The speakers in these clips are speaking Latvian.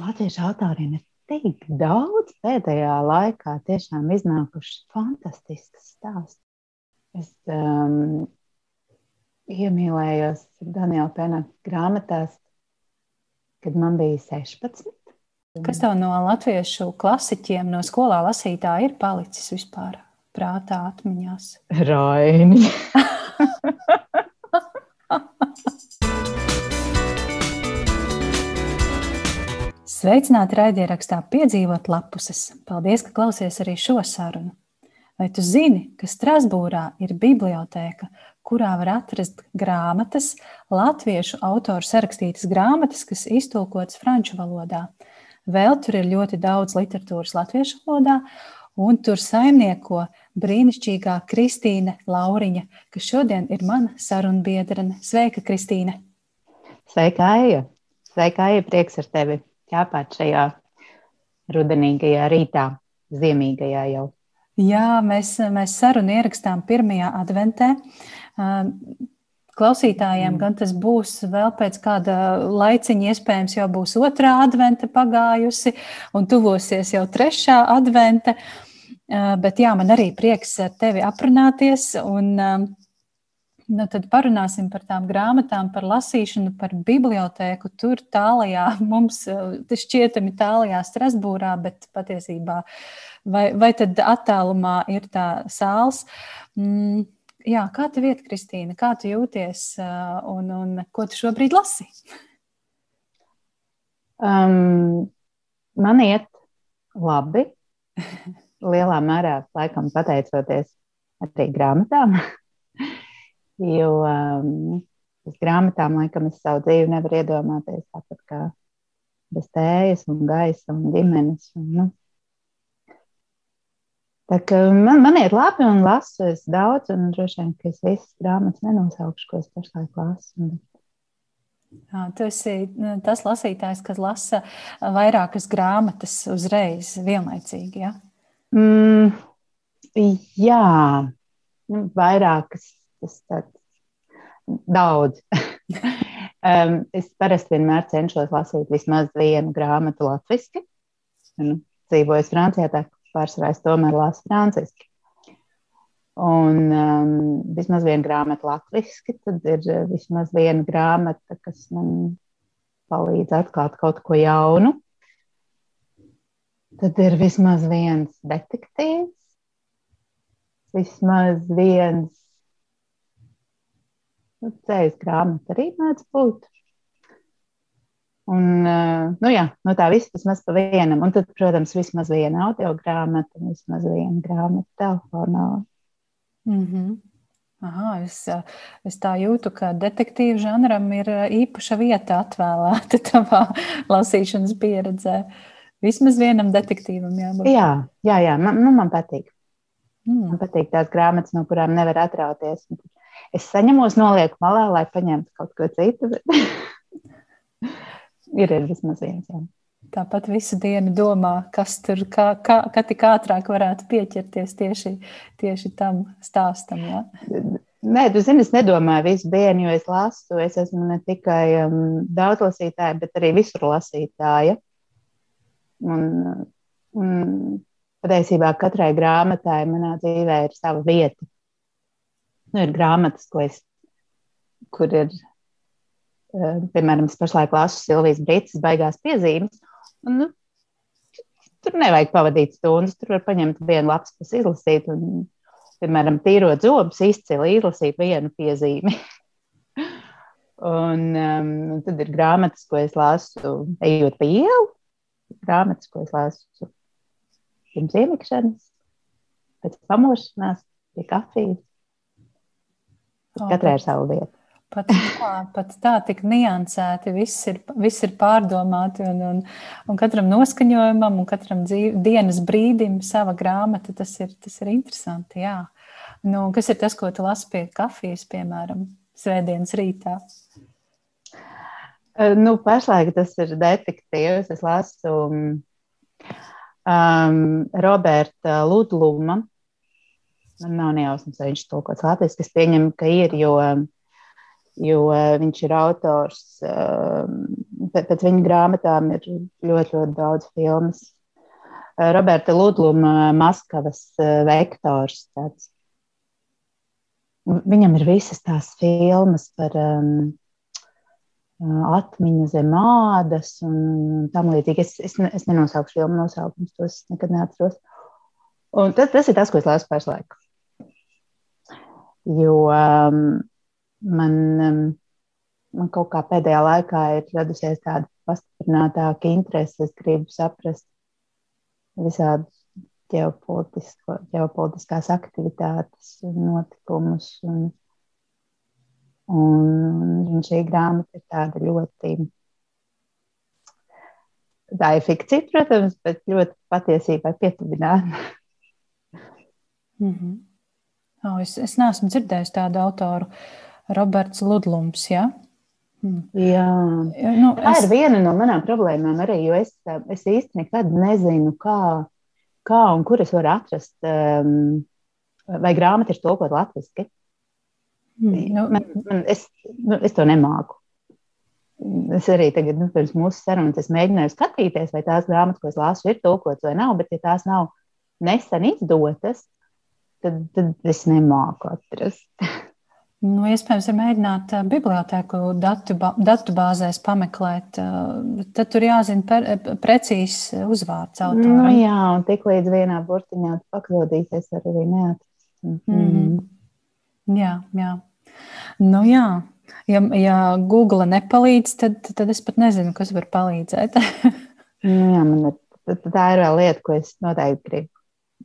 latviešu autoriem ir tik daudz pēdējā laikā tiešām iznākušas fantastiskas stāstus. Es um, iemīlējos Daniela Pena grāmatās, kad man bija 16. Kas tev no latviešu klasiķiem, no skolā lasītā ir palicis vispār prātā, atmiņās? Raini. Sveicināti raidierakstā Piedzīvot lapuses. Paldies, ka klausies arī šo sarunu. Vai tu zini, ka Strasbūrā ir bibliotēka, kurā var atrast grāmatas, latviešu autoru sarakstītas grāmatas, kas iztulkotas franču valodā. Vēl tur ir ļoti daudz literatūras latviešu valodā, un tur saimnieko brīnišķīgā Kristīne Lauriņa, kas šodien ir mana sarunbiedrene. Sveika, Kristīne! Sveika, Aija! Sveika, Aija! Prieks ar tevi ķēpāt šajā rudenīgajā rītā, ziemīgajā jau. Jā, mēs, mēs sarunu ierakstām pirmajā adventē. Klausītājiem mm. gan tas būs vēl pēc kāda laiciņa, iespējams, jau būs otrā adventa pagājusi un tuvosies jau trešā adventa. Bet jā, man arī prieks ar tevi aprunāties un Nu, tad parunāsim par tām grāmatām, par lasīšanu, par bibliotēku. Tur tālākajā, mums šķietami tālākajā Strasbūrā, bet patiesībā vai, vai tad attālumā ir tā sāls. Mm, jā, kā tev iet, Kristīna? Kā tu jūties un, un ko tu šobrīd lasi? Um, man iet labi. Lielā mērā, laikam, pateicoties arī grāmatām. Jo um, bez grāmatām, laikam, es savu dzīvi nevaru iedomāties tāpat kā bez tējas un gaisa un ģimenes. Un, nu. Tā kā man, man ir labi un lasu es daudz, un droši vien, ka es visas grāmatas nenosaukšu, ko es pašlaik lasu. Jā, tu esi nu, tas lasītājs, kas lasa vairākas grāmatas uzreiz, vienlaicīgi. Ja? Mm, jā, nu, vairākas tas tāds daudz. um, es parasti vienmēr cenšos lasīt vismaz vienu grāmatu latviešu. Nu, dzīvoju Francijā, tā pārsvarā es tomēr lasu franciski. Un um, vismaz viena grāmata latviešu, tad ir uh, vismaz viena grāmata, kas man palīdz atklāt kaut ko jaunu. Tad ir vismaz viens detektīvs, vismaz viens Nu, Cēlus grāmata arī mēdz būt. Un, nu jā, no tā viss vismaz pa vienam. Un tad, protams, vismaz viena audio grāmata, vismaz viena grāmata telefonā. Mm -hmm. Aha, es, es tā jūtu, ka detektīvu žanram ir īpaša vieta atvēlēta tavā lasīšanas pieredzē. Vismaz vienam detektīvam jābūt. Jā, jā, jā man, nu, man patīk. Mm. Man patīk tās grāmatas, no kurām nevar atrauties. Un es saņemos, nolieku malā, lai paņemtu kaut ko citu. ir, ir vismaz viens. Jā. Tāpat visu dienu domā, kas tur, kā, kā, kā tik ātrāk varētu pieķerties tieši, tieši tam stāstam. Ja? Nē, tu zini, es nedomāju visu dienu, jo es lasu. Es esmu ne tikai um, daudzlasītāja, bet arī visur lasītāja. Un, un patiesībā katrai grāmatai manā dzīvē ir sava vieta nu, ir grāmatas, ko es, kur ir, uh, piemēram, es pašlaik lasu Silvijas Brīsīs baigās piezīmes. Un, nu, tur nevajag pavadīt stundas, tur var paņemt vienu lapas, izlasīt, un, piemēram, tīrot zobus, izcili izlasīt vienu piezīmi. un, um, un tad ir grāmatas, ko es lasu, ejot pa ielu, grāmatas, ko es lasu pirms iemikšanas, pēc pamošanās, pie kafijas. Katrai ir sava vieta. Pat tā, pat tā, tik niansēti, viss ir, viss ir pārdomāti, un, un, un katram noskaņojumam, un katram dzīv, dienas brīdim sava grāmata. Tas ir, tas ir interesanti. Jā. Nu, kas ir tas, ko tu lasi pie kafijas, piemēram, svētdienas rītā? Nu, pašlaik tas ir detektīvs. Es lasu um, Roberta Ludluma Man nav nejausmas, vai viņš tulkots latviešu. Es pieņemu, ka ir, jo jo viņš ir autors. Pēc viņa grāmatām ir ļoti, ļoti daudz filmas. Roberta Ludluma Maskavas vektors. Tāds. Viņam ir visas tās filmas par um, atmiņu zem ādas un tam līdzīgi. Es, es, es nenosaukšu filmu nosaukumus, tos nekad neatceros. Un tas, tas ir tas, ko es lasu pašlaik. Jo um, man, um, man kaut kā pēdējā laikā ir radusies tāda pastiprinātāka interese. Es gribu saprast visādus ģeopolitiskās aktivitātes notikumus. Un, Un, un šī grāmata ir tāda ļoti. Tā ir fikcija, protams, bet ļoti patiesībai pietuvināta. mm -hmm. Oh, es, es neesmu dzirdējis tādu autoru, Roberts Ludlums. Ja? Hmm. Jā, nu, tā es... ir viena no manām problēmām arī, jo es, es īsti nekad nezinu, kā, kā un kur es varu atrast, um, vai grāmata ir tulkot latviešu. Mm, nu, man, man, es, nu, es to nemāku. Es arī tagad, nu, pirms mūsu sarunas, mēģināju skatīties, vai tās grāmatas, ko es lasu, ir tulkotas vai nav. Bet, ja tās nav nesen izdotas, tad, tad es nemāku atrast. Nu, iespējams, ir mēģināt bibliotēku datu, datu bāzēs pameklēt. Tad tur jāzina per, precīzs uzvārds autoram. Nu, jā, un tik līdz vienā burtiņā pakļūdīties var arī neatrast. Mm -hmm. Jā, jā. Nu, jā. Ja, ja Google nepalīdz, tad, tad es pat nezinu, kas var palīdzēt. nu, jā, man tā ir vēl lieta, ko es noteikti gribu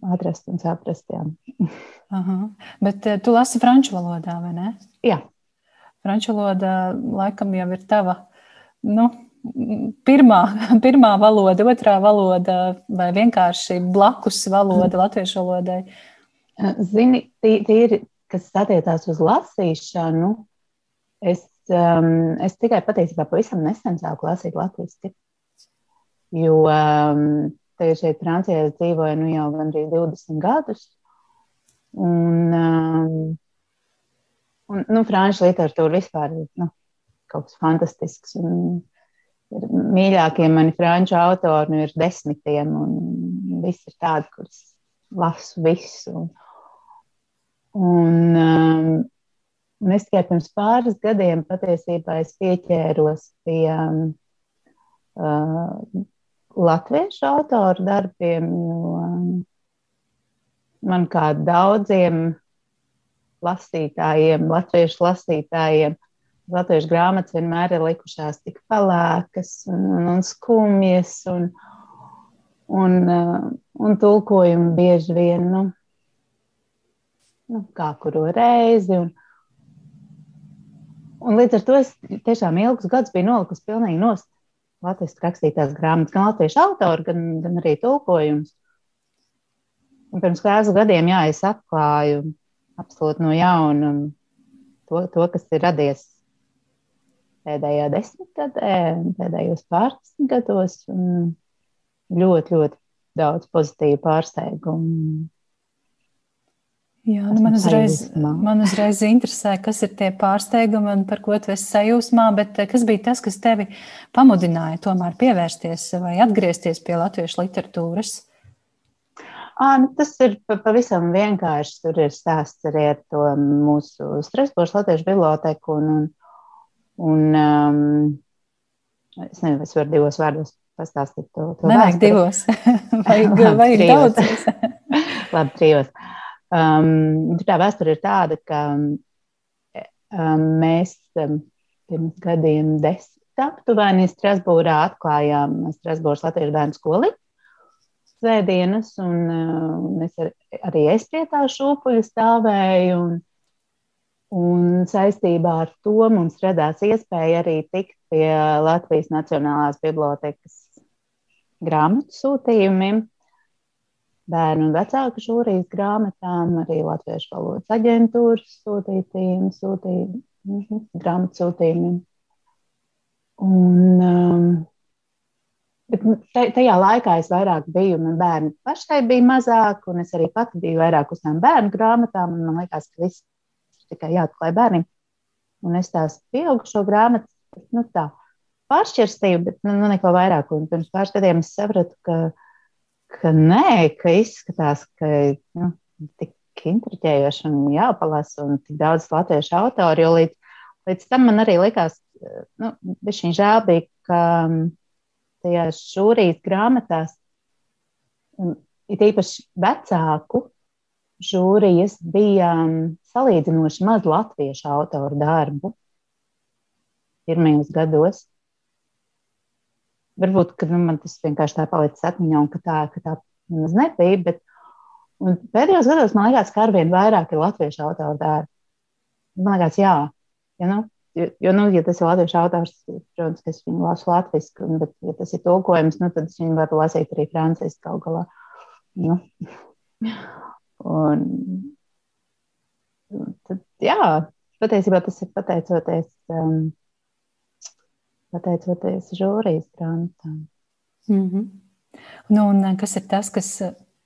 atrast un saprast. Aha. Bet eh, tu lasi franču valodā, vai ne? Jā. Franču valoda laikam jau ir tava. Nu, pirmā, pirmā valoda, otrā valoda vai vienkārši blakus valoda latviešu valodai? Zini, tīri kas attiecās uz lasīšanu, es, um, es tikai patiesībā pavisam nesen sāku lasīt latviešu. Jo um, tagad šeit Francijā es dzīvoju nu, jau gandrīz 20 gadus. Un, um, un nu, franču literatūra vispār ir nu, kaut kas fantastisks. Un, ir mīļākie mani franču autori nu, ir desmitiem, un visi ir tādi, kurus lasu visu. Un, um, un es tikai pirms pāris gadiem patiesībā pieķēros pie um, uh, latviešu autoru darbiem, jo um, man kā daudziem lasītājiem, latviešu lasītājiem, latviešu grāmatas vienmēr ir likušās tik pelēkas un, un, un skumjas, un, un, uh, un tulkojumi bieži vien. Nu, nu, kā kuru reizi. Un, un līdz ar to es tiešām ilgus gadus biju nolikusi pilnīgi nost latviešu rakstītās grāmatas, gan latviešu autoru, gan, gan arī tulkojums. Un pirms kādu gadiem, jā, es atklāju absolūti no jauna to, to, kas ir radies pēdējā desmitgadē, pēdējos pāris gados. Ļoti, ļoti daudz pozitīvu pārsteigumu Jā, nu man, uzreiz, man uzreiz interesē, kas ir tie pārsteigumi un par ko tu esi sajūsmā, bet eh, kas bija tas, kas tevi pamudināja tomēr pievērsties vai atgriezties pie latviešu literatūras? À, nu, tas ir pavisam vienkārši. Tur ir stāsts arī ar to mūsu Strasbūras Latviešu biblioteku. Un, un, um, es nezinu, es varu divos vārdos pastāstīt to. to Nevajag divos. vajag, vajag daudz. Labi, trijos. Um, tā vēsture ir tāda, ka um, mēs um, pirms gadiem desmit aptuveni Strasbūrā atklājām Strasbūras Latvijas bērnu skolu svētdienas, un uh, es ar, arī es pie tā šūpuļa stāvēju. Un, un saistībā ar to mums radās iespēja arī tikt pie Latvijas Nacionālās bibliotekas grāmatu sūtījumiem bērnu un vecāku žūrijas grāmatām, arī Latviešu valodas aģentūras sūtītījiem, sūtījumiem, -hmm, grāmatu sūtījumiem. Un, um, bet tajā laikā es vairāk biju, man bērni pašai bija mazāk, un es arī pati biju vairāk uz tām bērnu grāmatām, un man liekas, ka viss tikai jāatklāj bērniem. Un es tās pieaugušo grāmatas, nu tā, pāršķirstīju, bet nu, nu neko vairāk. Un pirms pāris gadiem es sapratu, ka, ka nē, ka izskatās, ka nu, tik intriģējoši un jāpalasa un tik daudz latviešu autoru, jo līdz, līdz tam man arī likās, nu, viņa žēl bija, ka mm, tajās žūrijas grāmatās, it īpaši vecāku žūrijas, bija mm, salīdzinoši maz latviešu autoru darbu pirmajos gados. Varbūt, ka nu, man tas vienkārši tā palicis atmiņā, un ka tā, ka tā nemaz nebija, bet pēdējos gados man liekas, ka arvien vairāk ir latviešu autoru darbi. Man liekas, jā, ja, nu, jo, jo nu, ja tas ir latviešu autors, protams, es viņu lasu latviešu, bet, ja tas ir tulkojums, nu, tad es viņu varu lasīt arī franciski kaut galā. Nu. Un, tad, jā, patiesībā tas ir pateicoties, um, pateicoties žūrijas grāmatām. Mm -hmm. nu, un kas ir tas, kas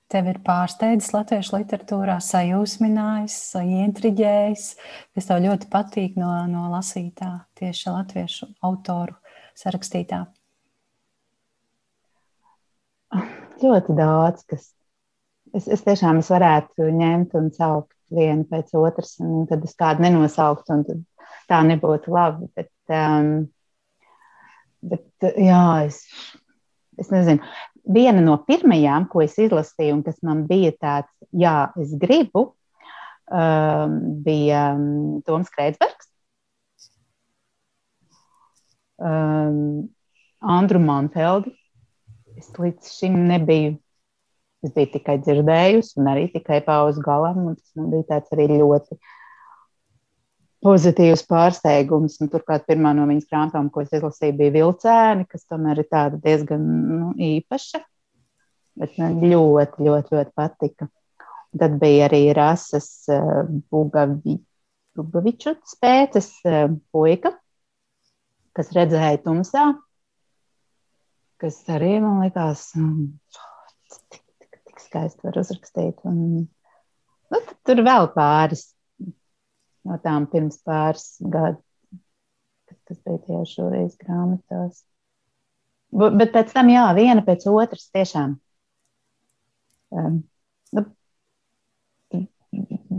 tev ir pārsteidzis latviešu literatūrā, sajūsminājis, ieintriģējis, kas tev ļoti patīk no, no lasītā, tieši latviešu autoru sarakstītā? Ļoti daudz, kas es, es tiešām es varētu ņemt un saukt vienu pēc otras, un tad es kādu nenosaukt, un tā nebūtu labi. Bet, um, bet jā, es, es nezinu viena no pirmajām, ko es izlasīju, un kas man bija tāds, jā, es gribu, um, bija um, Toms Kreitsbergs, um, Andru Manfeldi. Es līdz šim nebiju, es biju tikai dzirdējusi, un arī tikai pauzu galam, tas man bija tāds arī ļoti pozitīvs pārsteigums. Un, turklāt pirmā no viņas grāmatām, ko es izlasīju, bija vilcēni, kas tomēr ir tāda diezgan nu, īpaša. Bet man ļoti, ļoti, ļoti patika. Un tad bija arī rases uh, Bugavi, Bugavičuts pēces uh, puika, kas redzēja tumsā, kas arī man likās, um, tik, tik, tik skaisti var uzrakstīt. Un, nu, tur vēl pāris no tām pirms pāris gadiem, kas bija tieši šoreiz grāmatās. Bet pēc tam, jā, viena pēc otras tiešām. Um, nu,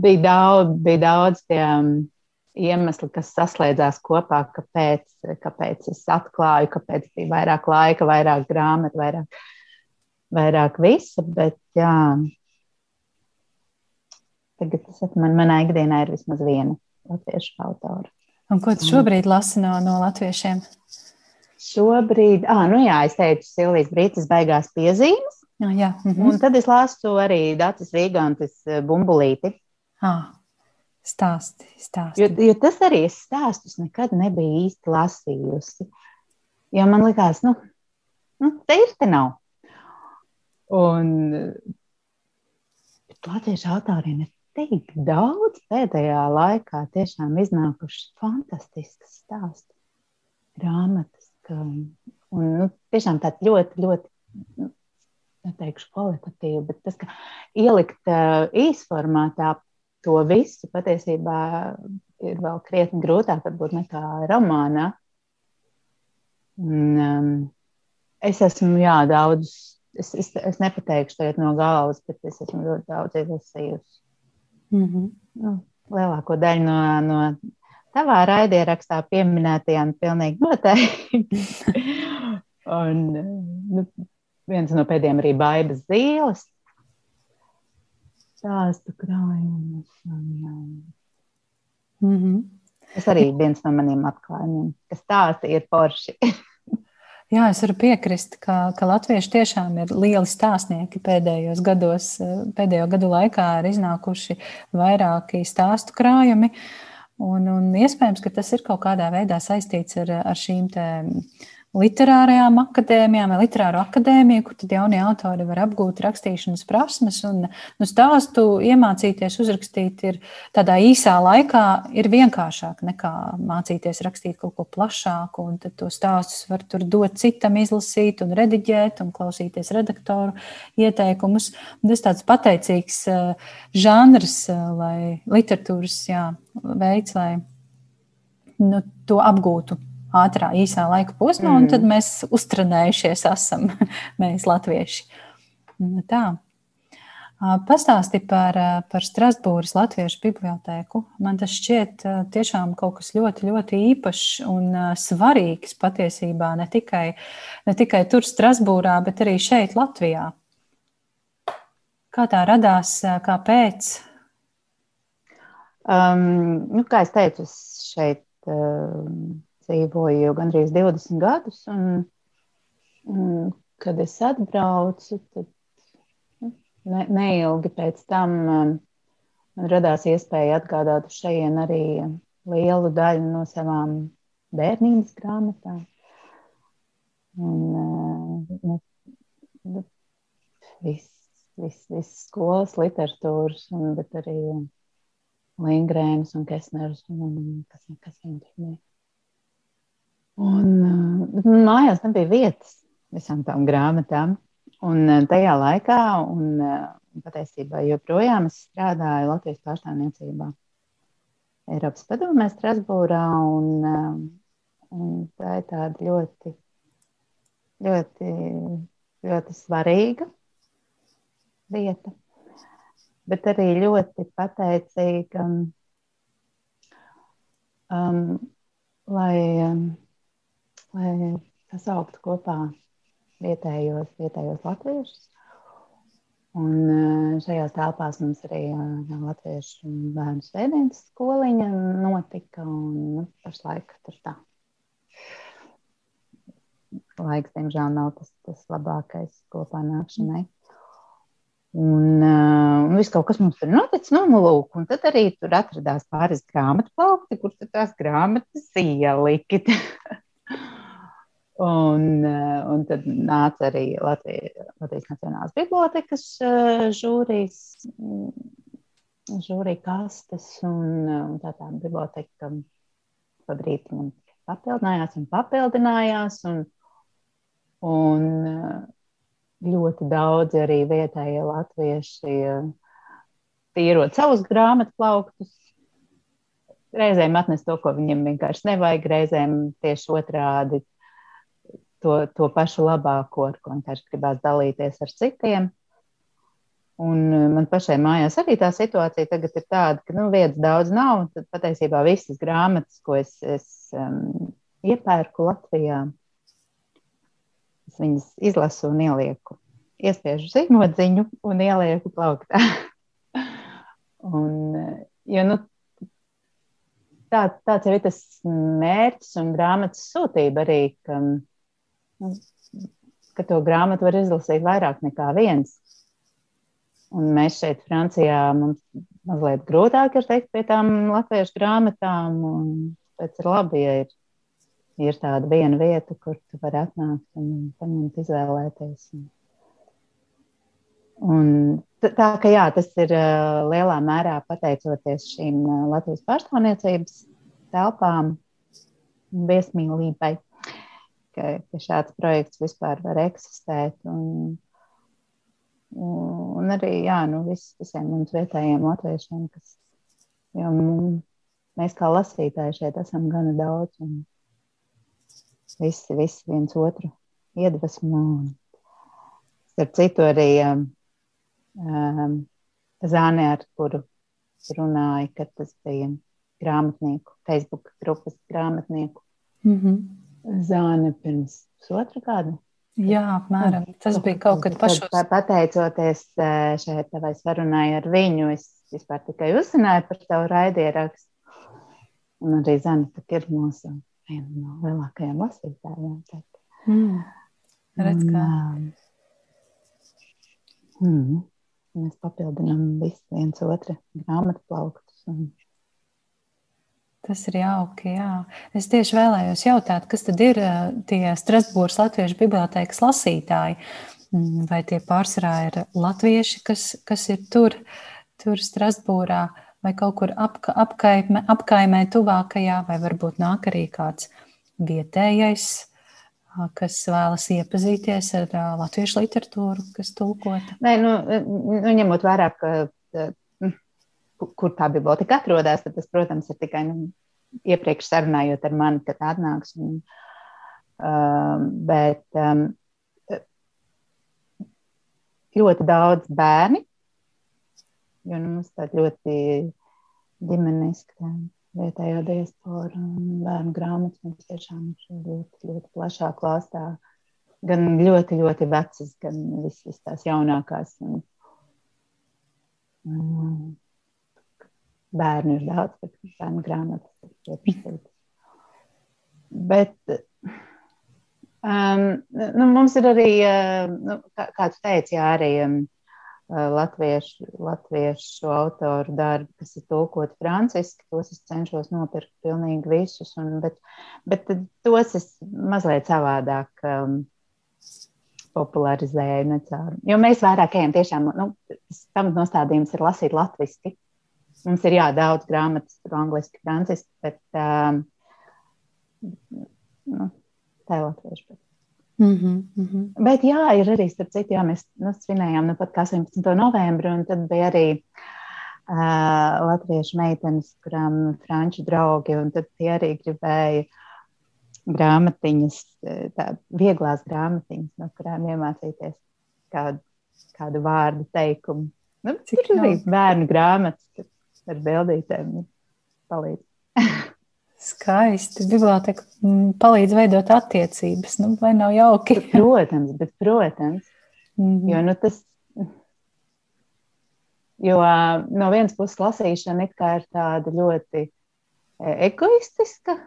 bija daudz, bija daudz tie um, iemesli, kas saslēdzās kopā, kāpēc, kāpēc es atklāju, kāpēc bija vairāk laika, vairāk grāmatu, vairāk, vairāk visa. Bet, jā, Tagad tas man, manā ikdienā ir vismaz viena latviešu autora. Un ko tu šobrīd lasi no, no latviešiem? Šobrīd, ah, nu jā, es teicu, Silvijas Brītas beigās piezīmes. Jā, jā. Mhm. Un tad es lasu arī Dācis Rīgantis bumbulīti. Ah, stāsti, stāsti. Jo, jo tas arī es stāstus nekad nebiju īsti lasījusi. Jo man likās, nu, nu te ir te nav. Un latviešu autoriem ir tik daudz pēdējā laikā tiešām iznākušas fantastiskas stāstu grāmatas. Ka, un, nu, tiešām tāds ļoti, ļoti, nu, neteikšu kvalitatīvi, bet tas, ka ielikt uh, īsformātā to visu patiesībā ir vēl krietni grūtāk, varbūt nekā romānā. Un, um, es esmu, jā, daudz, es, es, es nepateikšu tagad no galvas, bet es esmu ļoti daudz izlasījusi. Mm -hmm. nu, lielāko daļu no, no tavā raidierakstā pieminētajām pilnīgi noteikti. un nu, viens no pēdējiem arī baibas zīles. Stāstu krājumus. Mm -hmm. Tas arī viens no maniem atklājumiem, ka stāsti ir porši. Jā, es varu piekrist, ka, ka latvieši tiešām ir lieli stāstnieki pēdējos gados. Pēdējo gadu laikā ir iznākuši vairāki stāstu krājumi. Un, un iespējams, ka tas ir kaut kādā veidā saistīts ar, ar šīm literārajām akadēmijām vai literāru akadēmiju, kur tad jaunie autori var apgūt rakstīšanas prasmes un nu, stāstu iemācīties uzrakstīt ir tādā īsā laikā ir vienkāršāk nekā mācīties rakstīt kaut ko plašāku, un tad to stāstus var tur dot citam izlasīt un rediģēt un klausīties redaktoru ieteikumus. Un tas tāds pateicīgs uh, žanrs, uh, lai literatūras jā, veids, lai nu, to apgūtu ātrā, īsā laika posmā, mm. un tad mēs uztrenējušies esam, mēs latvieši. Nu, tā. Pastāsti par, par Strasbūras Latviešu bibliotēku. Man tas šķiet tiešām kaut kas ļoti, ļoti īpašs un svarīgs patiesībā ne tikai, ne tikai tur Strasbūrā, bet arī šeit Latvijā. Kā tā radās, kāpēc? Um, nu, kā es teicu, es šeit uh, dzīvoju jau gandrīz 20 gadus, un, un kad es atbraucu, tad ne, neilgi pēc tam um, man radās iespēja atgādāt šejien arī lielu daļu no savām bērnības grāmatām. Un, uh, nu, nu, viss, viss, viss skolas literatūras, un, bet arī Lingrēnas un Kesneras un, un kas, kas viņam bija. Un uh, mājās nebija vietas visām tām grāmatām. Un eh, tajā laikā, un eh, patiesībā joprojām es strādāju Latvijas pārstāvniecībā Eiropas padomē Strasbūrā, un, eh, un tā ir tāda ļoti, ļoti, ļoti svarīga vieta, bet arī ļoti pateicīga, um, lai, um, lai sasauktu kopā vietējos, vietējos latviešus. Un eh, šajās telpās mums arī eh, latviešu bērnu svētdienas skoliņa notika. Un, nu, pašlaik tur tā. Laiks, diemžēl, nav tas, tas labākais kopā nākšanai. Un, uh, un viss kaut kas mums tur noticis, nu, nu, lūk, un tad arī tur atradās pāris grāmatu plaukti, kur tās grāmatas ielikt. Un, eh, un tad nāca arī Latvijas, Latvijas Nacionālās bibliotekas eh, žūrijas, mm, žūrija kastes, un, eh, un tā tā biblioteka pa brīdim papildinājās un papildinājās, un, un ļoti daudzi arī vietējie latvieši tīrot savus grāmatu plauktus, reizēm atnest to, ko viņiem vienkārši nevajag, reizēm tieši otrādi to, to pašu labāko, ar ko vienkārši gribās dalīties ar citiem. Un uh, man pašai mājās arī tā situācija tagad ir tāda, ka nu, vietas daudz nav. Tad patiesībā visas grāmatas, ko es, es um, iepērku Latvijā, es viņas izlasu un ielieku. Iespiežu zīmodziņu un ielieku plauktā. un, uh, jo, nu, tā, tāds ir tas mērķis un grāmatas sūtība arī, ka ka to grāmatu var izlasīt vairāk nekā viens. Un mēs šeit, Francijā, mums mazliet grūtāk ir teikt pie tām latviešu grāmatām. Pēc ir labi, ja ir, ir tāda viena vieta, kur tu vari atnākt un paņemt, izvēlēties. Un tā ka jā, tas ir lielā mērā pateicoties šīm Latvijas pārstāvniecības telpām un viesmīlībai ka, ka šāds projekts vispār var eksistēt. Un, un arī jā, nu, vis, visiem mums vietējiem latviešiem, kas jau mēs kā lasītāji šeit esam gana daudz. Un visi, visi viens otru iedvesmo. Starp citu, arī um, um, Zāne, ar kuru runāja, kad tas bija grāmatnieku, Facebook grupas grāmatnieku. Mm -hmm. Zāne pirms pusotra gada. Jā, apmēram. Tas bija kaut kad pašos. Pateicoties eh, šai tavai sarunai ar viņu, es vispār tikai uzzināju par tavu raidierakstu. Un arī Zana ir mūsu viena no lielākajām lasītājām. Mm. Redz, kā. Un, mm, mēs papildinām visu viens otru grāmatu plauktus. Un Tas ir jauki. Jā. Es tieši vēlējos jautāt, kas tad ir tie Strasbūras Latviešu bibliotēkas lasītāji? Mm, vai tie pārsvarā ir latvieši, kas, kas ir tur, tur Strasbūrā, vai kaut kur apka, apkaimē, apkaimē tuvākajā, vai varbūt nāk arī kāds vietējais, kas vēlas iepazīties ar latviešu literatūru, kas tulkota? Nē, nu, nu ņemot vērā, ka kur tā biblioteka atrodas, tad tas, protams, ir tikai nu, iepriekš sarunājot ar mani, kad atnāks. Un, uh, bet um, ļoti daudz bērni, jo nu, mums tāda ļoti ģimeniska vietējā diaspora un bērnu grāmatas mums tiešām ir ļoti, ļoti plašā klāstā. Gan ļoti, ļoti vecas, gan visas tās jaunākās. Un, um, bērnu ir daudz, bet bērnu grāmatas ir spilgtas. Bet um, nu, mums ir arī, uh, nu, kā, kā tu teici, jā, arī um, latviešu, latviešu autoru darbi, kas ir tulkoti franciski. Tos es cenšos nopirkt pilnīgi visus, un, bet, bet tos es mazliet savādāk um, popularizēju. Necāru. Jo mēs vairāk ejam tiešām, nu, tas pamatnostādījums ir lasīt latviski. Mums ir jā, daudz grāmatas, tur angliski, franciski, bet um, nu, tā ir latviešu. Bet. Mm -hmm, mm -hmm. Bet jā, ir arī starp citu, jā, mēs nu, svinējām nu pat 18. novembri, un tad bija arī uh, latviešu meitenes, kurām franču draugi, un tad tie arī gribēja grāmatiņas, tādas vieglās grāmatiņas, no kurām iemācīties kādu, kādu vārdu teikumu. Nu, Cik ir arī bērnu grāmatas, ar bildītēm palīdz. Skaisti. Biblioteka mm, palīdz veidot attiecības. Nu, vai nav jauki? protams, bet, protams. Mm -hmm. Jo, nu, tas, jo no vienas puses lasīšana ir tāda ļoti e, egoistiska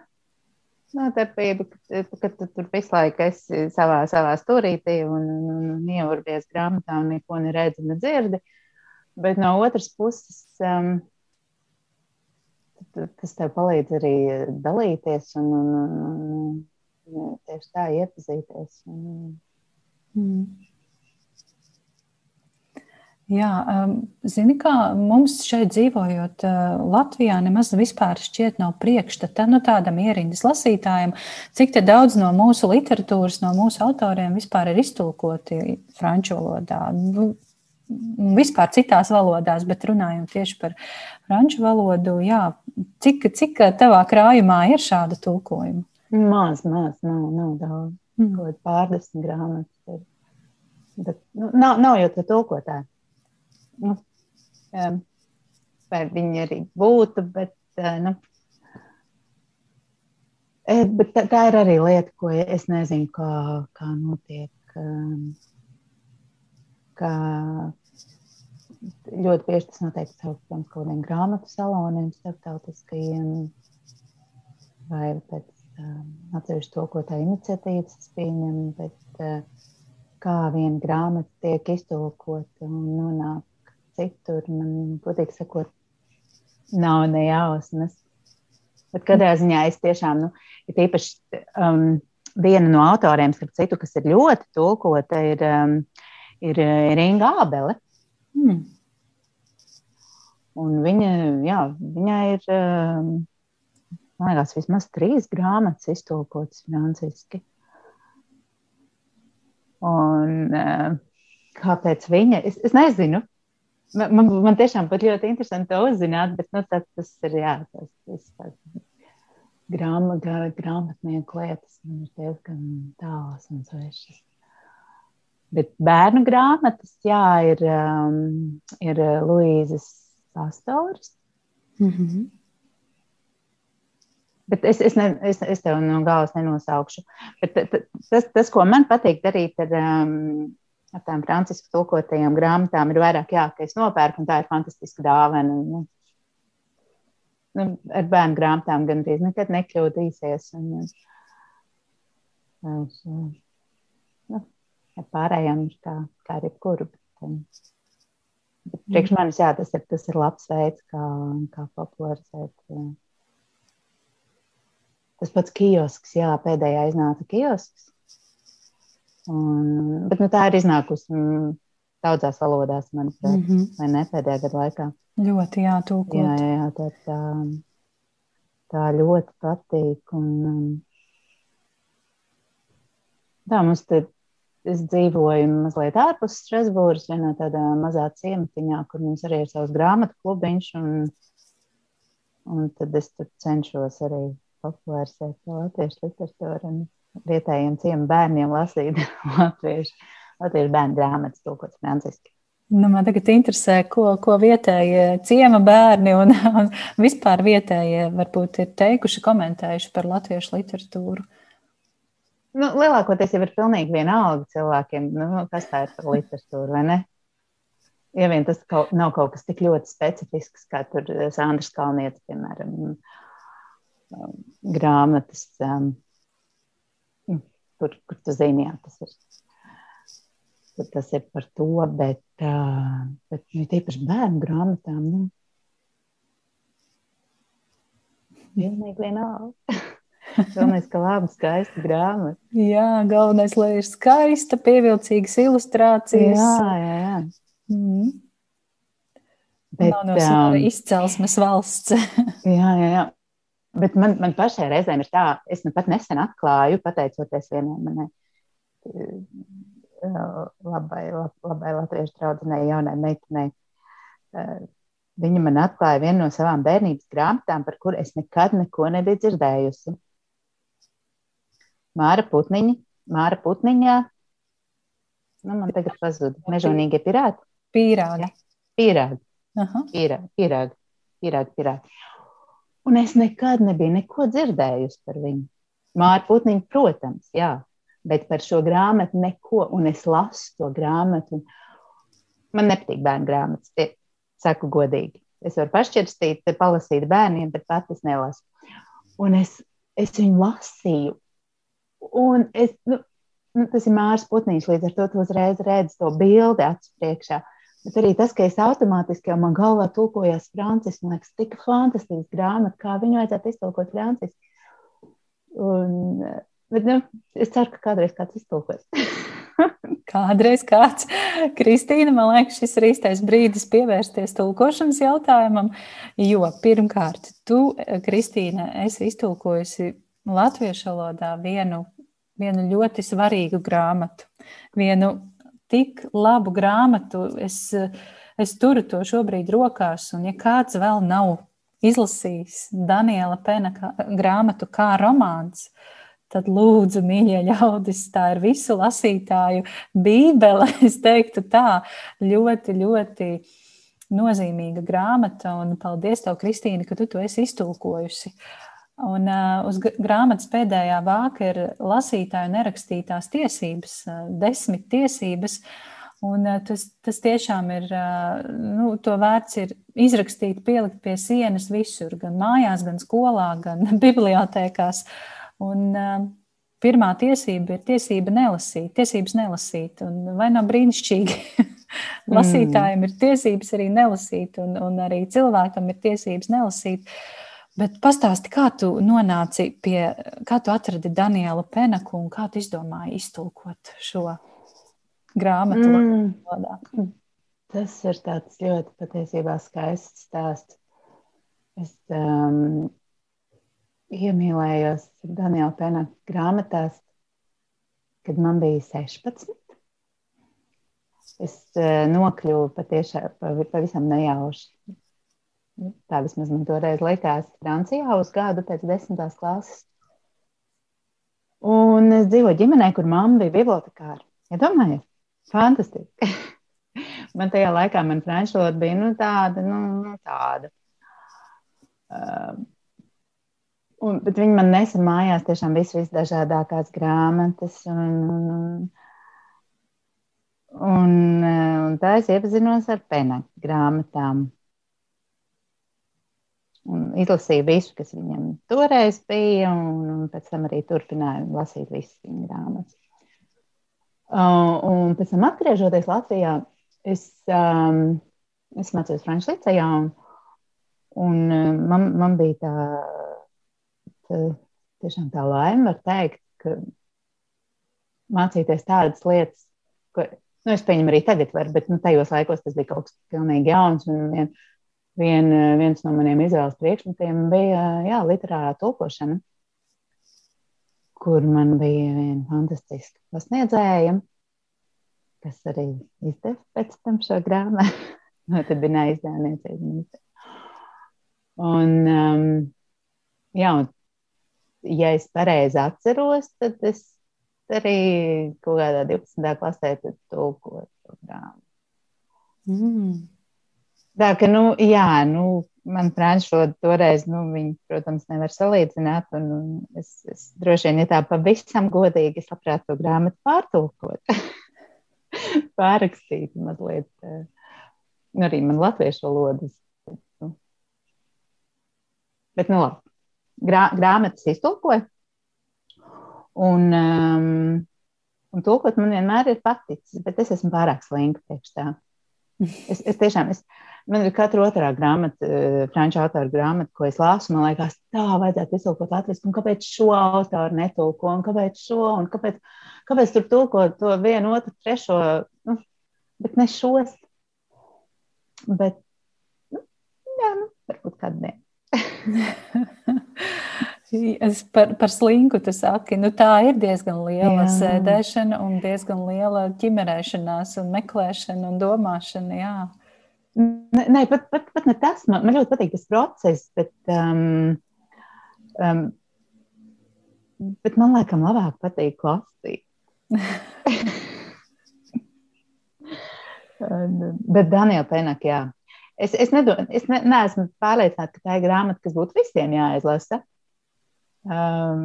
nodarbība, ka, ka tu tur visu laiku esi savā, savā stūrītī un, un ieurbies grāmatā un neko neredzi, nedzirdi. Bet no otras puses, um, tas tev palīdz arī dalīties un, un, un, un tieši tā iepazīties. Un, mm. Jā, um, zini, kā mums šeit dzīvojot uh, Latvijā, nemaz vispār šķiet nav priekšstata nu, tādam ierindas lasītājam, cik daudz no mūsu literatūras, no mūsu autoriem vispār ir iztulkoti franču valodā. Vispār citās valodās, bet runājot tieši par franču valodu, jā, cik, cik tavā krājumā ir šāda tulkojuma? Maz, maz, nav, nav daudz. Mm. Kaut pārdesmit grāmatas ir. Bet, nu, nav, nav jau tā tulkotāja. Nu, vai viņi arī būtu, bet, uh, nu, bet tā, tā ir arī lieta, ko es nezinu, kā, kā notiek. Ka ļoti bieži tas notiek caur kaut kādiem grāmatu saloniem, starptautiskajiem vai pēc um, atsevišķu tulkotāju iniciatīvas es pieņemu, bet uh, kā viena grāmata tiek iztulkota un nonāk citur, man, godīgi sakot, nav ne jausmas. Bet kādā ziņā es tiešām, nu, ir īpaši um, viena no autoriem, starp citu, kas ir ļoti tulkota, ir um, ir eh, Ringa Ābele. Hmm. Un viņa, jā, viņai ir, eh, man liekas, vismaz trīs grāmatas iztulkotas franciski. Un eh, kāpēc viņa? Es, es nezinu. Man, man, man tiešām pat ļoti interesanti to uzzināt, bet nu, tas, tas ir jā, tas, tas, tas grāma, grāmatnieku lietas man ir diezgan tālas un svešas. Bet bērnu grāmatas, jā, ir, um, ir uh, Luīzes Pastors. Mm -hmm. Bet es, es, ne, es, es tev no galvas nenosaukšu. Bet tas, tas, ko man patīk darīt ar, um, ar tām francisku tulkotajām grāmatām, ir vairāk, jā, ka es nopērku, un tā ir fantastiska dāvana. Nu, nu, ar bērnu grāmatām gandrīz nekad nekļūdīsies. Un, un, un, ar pārējām ir kā, kā ar jebkuru. Bet, um, bet priekš manis, jā, tas ir, tas ir labs veids, kā, kā popularizēt. Jā. Tas pats kiosks, jā, pēdējā iznāca kiosks. Un, bet nu, tā ir iznākusi mm, daudzās valodās, manuprāt, mm -hmm. vai ne pēdējā gada laikā. Ļoti jātūkot. Jā, jā, jā tā, tā, tā ļoti patīk. Un, um, tā mums te Es dzīvoju mazliet ārpus Strasbūras, vienā tādā mazā ciematiņā, kur mums arī ir savs grāmatu klubiņš. Un, Un tad es tur cenšos arī popularizēt latviešu literatūru un vietējiem ciemu bērniem lasīt latviešu, latviešu bērnu grāmatas, tulkots franciski. Nu, man tagad interesē, ko, ko vietējie ciema bērni un, un vispār vietējie varbūt ir teikuši, komentējuši par latviešu literatūru. Nu, lielākoties jau ir pilnīgi vienalga cilvēkiem, nu, kas tā ir par literatūru, vai ne? Ja vien tas kaut, nav kaut kas tik ļoti specifisks, kā tur Sandrs Kalnietis, piemēram, um, grāmatas, um, kur, kur tu zini, jā, tas ir tas ir par to, bet, uh, bet nu, tīpaši bērnu grāmatām. Nu, Pilnīgi vienalga. Galvenais, ka laba, skaista grāmata. Jā, galvenais, lai ir skaista, pievilcīgas ilustrācijas. Jā, jā, jā. Mm. Bet, Nav no um, izcelsmes valsts. jā, jā, jā. Bet man, man pašai reizēm ir tā, es nu pat nesen atklāju, pateicoties vienai manai labai, lab, labai latviešu draudzenei, jaunai meitenei. Eh, viņa man atklāja vienu no savām bērnības grāmatām, par kuru es nekad neko nebiju dzirdējusi. Māra Putniņa, Māra Putniņā. Nu, man tagad pazuda mežonīgie pirāti. Pīrāgi. Ja? Pīrāgi. Aha. Pīrāgi, pīrāgi, pīrāgi, pīrāgi. Un es nekad nebiju neko dzirdējusi par viņu. Māra Putniņa, protams, jā bet par šo grāmatu neko, un es lasu to grāmatu. Man nepatīk bērnu grāmatas, tie, saku godīgi. Es varu pašķirstīt, palasīt bērniem, bet pat es nelasu. Un es, es viņu lasīju, un es, nu, nu, tas ir Mārs Putniņš, līdz ar to tu uzreiz redzi to bildi acu priekšā. Bet arī tas, ka es automātiski jau man galvā tulkojos franciski, man liekas, tik fantastisks grāmata, kā viņu vajadzētu iztulkot franciski. Un, Bet, nu, es ceru, ka kādreiz kāds iztulkos. Kādreiz kāds, Kristīna, man liekas, šis ir īstais brīdis pievērsties tulkošanas jautājumam. Jo pirmkārt, tu, Kristīna, esi iztulkojusi latviešu valodā vienu, vienu ļoti svarīgu grāmatu. Vienu tik labu grāmatu. Es, es turu to šobrīd rokās, un ja kāds vēl nav izlasījis Daniela Pena grāmatu kā romāns, uh, tad lūdzu, mīļie ļaudis, tā ir visu lasītāju bībele. Es teiktu, tā ļoti, ļoti nozīmīga grāmata. Un paldies, tev, Kristīne, ka tu to esi iztulkojusi. Un uh, uz grāmatas pēdējā vāka ir lasītāju nerakstītās tiesības, uh, desmit tiesības. Un, uh, tas, tas tiešām ir, uh, nu, to vērts ir izrakstīt, pielikt pie sienas visur, gan mājās, gan skolā, gan bibliotēkās. Uh, Un, uh, pirmā tiesība ir tiesība nelasīt, tiesības nelasīt. Un vai nav brīnišķīgi? Lasītājiem ir tiesības arī nelasīt, un, un arī cilvēkam ir tiesības nelasīt. Bet pastāsti, kā tu nonāci pie, kā tu atradi Danielu Penaku un kā tu izdomāji iztulkot šo grāmatu mm. Tas ir tāds ļoti patiesībā skaists stāsts. Es um, iemīlējos Daniela Pena grāmatās, kad man bija 16. Es uh, nokļuvu patiešām pavisam nejauši. Tā vismaz man toreiz likās Francijā uz gadu pēc desmitās klases. Un es dzīvoju ģimenē, kur mamma bija bibliotekāra. Ja fantastiski. man tajā laikā man franču valoda bija nu, tāda, nu, nu tāda. Uh, Un, bet viņi man nesa mājās tiešām visu, visdažādākās grāmatas. Un, un, un, un tā es iepazinos ar penaktu grāmatām. Un izlasīju visu, kas viņam toreiz bija, un, un pēc tam arī turpināju lasīt visas viņa grāmatas. Uh, un pēc tam, atgriežoties Latvijā, es, um, es mācījos Frančijas licejā, un, un man, man bija tā tiešām tā laime, var teikt, ka mācīties tādas lietas, ko nu, es pieņemu arī tagad, var, bet nu, tajos laikos tas bija kaut kas pilnīgi jauns. Vien, vien, viens no maniem izvēles priekšmetiem bija jā, literārā tulkošana, kur man bija viena fantastiska pasniedzēja, kas arī izdeva pēc tam šo grāmatu. no, tad bija neizdevniecība. Un, um, jā, un, ja es pareizi atceros, tad es arī kaut kādā 12. klasē tulkoju programmu. Mm. Tā ka, nu, jā, nu, man franču valoda toreiz, nu, viņi, protams, nevar salīdzināt. Un, un es, es droši vien, ja tā pavisam godīgi, es labprāt to grāmatu pārtulkot, pārrakstīt mazliet. Eh, arī man latviešu valodas. Nu. Bet, nu, labi. Grā, grāmatas iztulkoju. Un, um, un tulkot man vienmēr ir paticis, bet es esmu pārāk slinka priekš tā. Es, es tiešām, es, man ir katra otrā grāmata, uh, franču autora grāmata, ko es lasu. Man liekas, tā vajadzētu iztulkot latviešu, un kāpēc šo autoru netulko, un kāpēc šo, un kāpēc, kāpēc tur tulko to vienu, otru, trešo, nu, bet ne šos. Bet, nu, jā, nu, varbūt kādu dienu. Es par, par slinku tu saki, nu tā ir diezgan liela jā. sēdēšana un diezgan liela ķimerēšanās un meklēšana un domāšana, jā. Nē, pat, pat, pat ne tas, man, man ļoti patīk tas process, bet, um, um, bet man laikam labāk patīk lasīt. bet Daniela Penak, jā. Es, es, nedo, es ne, neesmu pārliecināta, ka tā ir grāmata, kas būtu visiem jāizlasa. Um,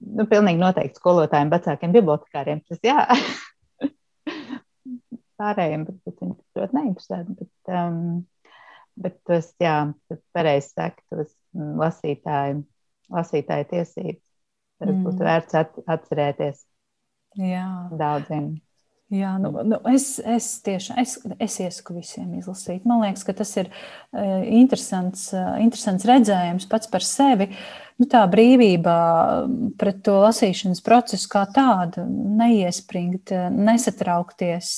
nu, pilnīgi noteikti skolotājiem, vecākiem bibliotekāriem tas jā. Pārējiem varbūt viņi ļoti neinteresēti, bet, um, bet tas, jā, pareizi saka, tos lasītāju, lasītāju tiesības. Tas mm. būtu vērts at, atcerēties jā. daudziem. Jā, nu, nu es, es tiešām es, es iesaku visiem izlasīt. Man liekas, ka tas ir uh, interesants, uh, interesants redzējums pats par sevi. Nu, tā brīvība pret to lasīšanas procesu kā tādu, neiespringt, uh, nesatraukties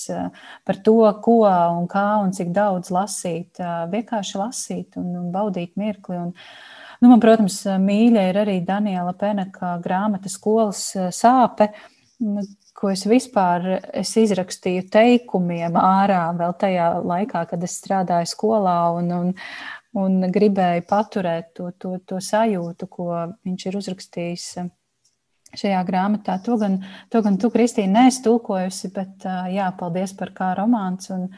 par to, ko un kā un cik daudz lasīt. Vienkārši lasīt un, un baudīt mirkli. Un, nu, man, protams, mīļa ir arī Daniela Peneka grāmata skolas sāpe nu, ko es vispār es izrakstīju teikumiem ārā vēl tajā laikā, kad es strādāju skolā un, un, un gribēju paturēt to, to, to sajūtu, ko viņš ir uzrakstījis šajā grāmatā. To gan, to gan tu, Kristīna, neesi tulkojusi, bet jā, paldies par kā romāns un,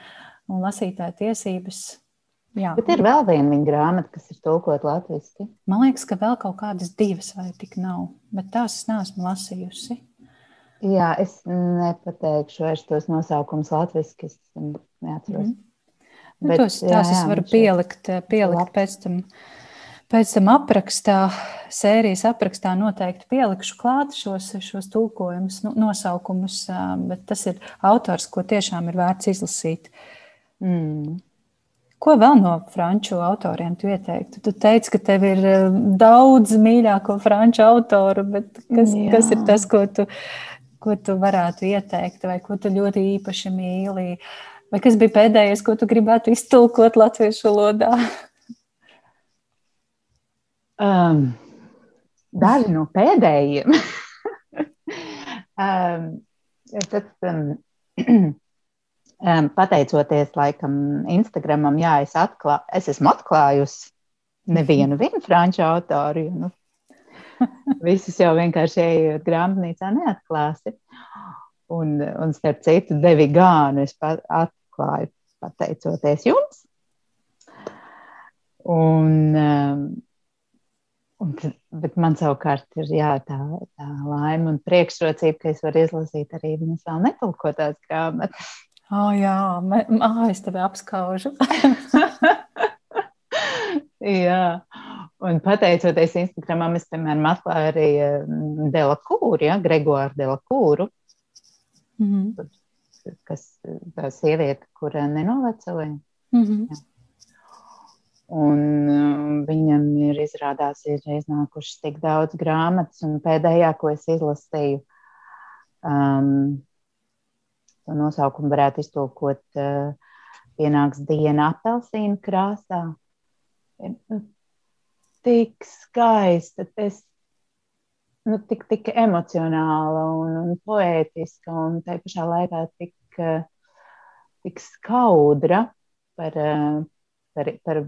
un lasītāja tiesības. Jā. Bet ir vēl viena viņa grāmata, kas ir tulkota latviešu. Man liekas, ka vēl kaut kādas divas vai tik nav, bet tās es neesmu lasījusi. Jā, es nepateikšu vairs tos nosaukumus latviešu, es neatceros. Mm. Nu, Bet, tos, tās jā, jā, es varu pielikt, pielikt pēc tam. Pēc tam aprakstā, sērijas aprakstā noteikti pielikšu klāt šos, šos tulkojumus, nu, nosaukumus, bet tas ir autors, ko tiešām ir vērts izlasīt. Mm. Ko vēl no franču autoriem tu ieteiktu? Tu teici, ka tev ir daudz mīļāko franču autoru, bet kas, Jā. kas ir tas, ko tu ko tu varētu ieteikt, vai ko tu ļoti īpaši mīli, vai kas bija pēdējais, ko tu gribētu iztulkot latviešu valodā? Um, daži no pēdējiem. um, tad, um, um, pateicoties laikam Instagramam, jā, es, atklā, es esmu atklājusi nevienu franču autoru. Nu, Visus jau vienkārši ejot grāmatnīcā neatklāsi. Un, un starp citu, devi gānu es atklāju pateicoties jums. Un, um, un, bet man savukārt ir jā, tā, tā laime un priekšrocība, ka es varu izlasīt arī viņas vēl netulkotās grāmatas. Oh, jā, oh, es tevi apskaužu. jā, Un pateicoties Instagramam, es, piemēram, atklāju arī mm, Delakūru, ja, Gregoru Delakūru, mm -hmm. kas tā sieviete, kur nenovecoja. Mm -hmm. Ja. Un um, viņam ir izrādās, ir iznākušas tik daudz grāmatas, un pēdējā, ko es izlasīju, um, to nosaukumu varētu iztulkot, uh, pienāks diena apelsīnu krāsā tik skaista, tas nu, tik, tik emocionāla un, un poētiska, un tā pašā laikā tik, tik skaudra par, par, par,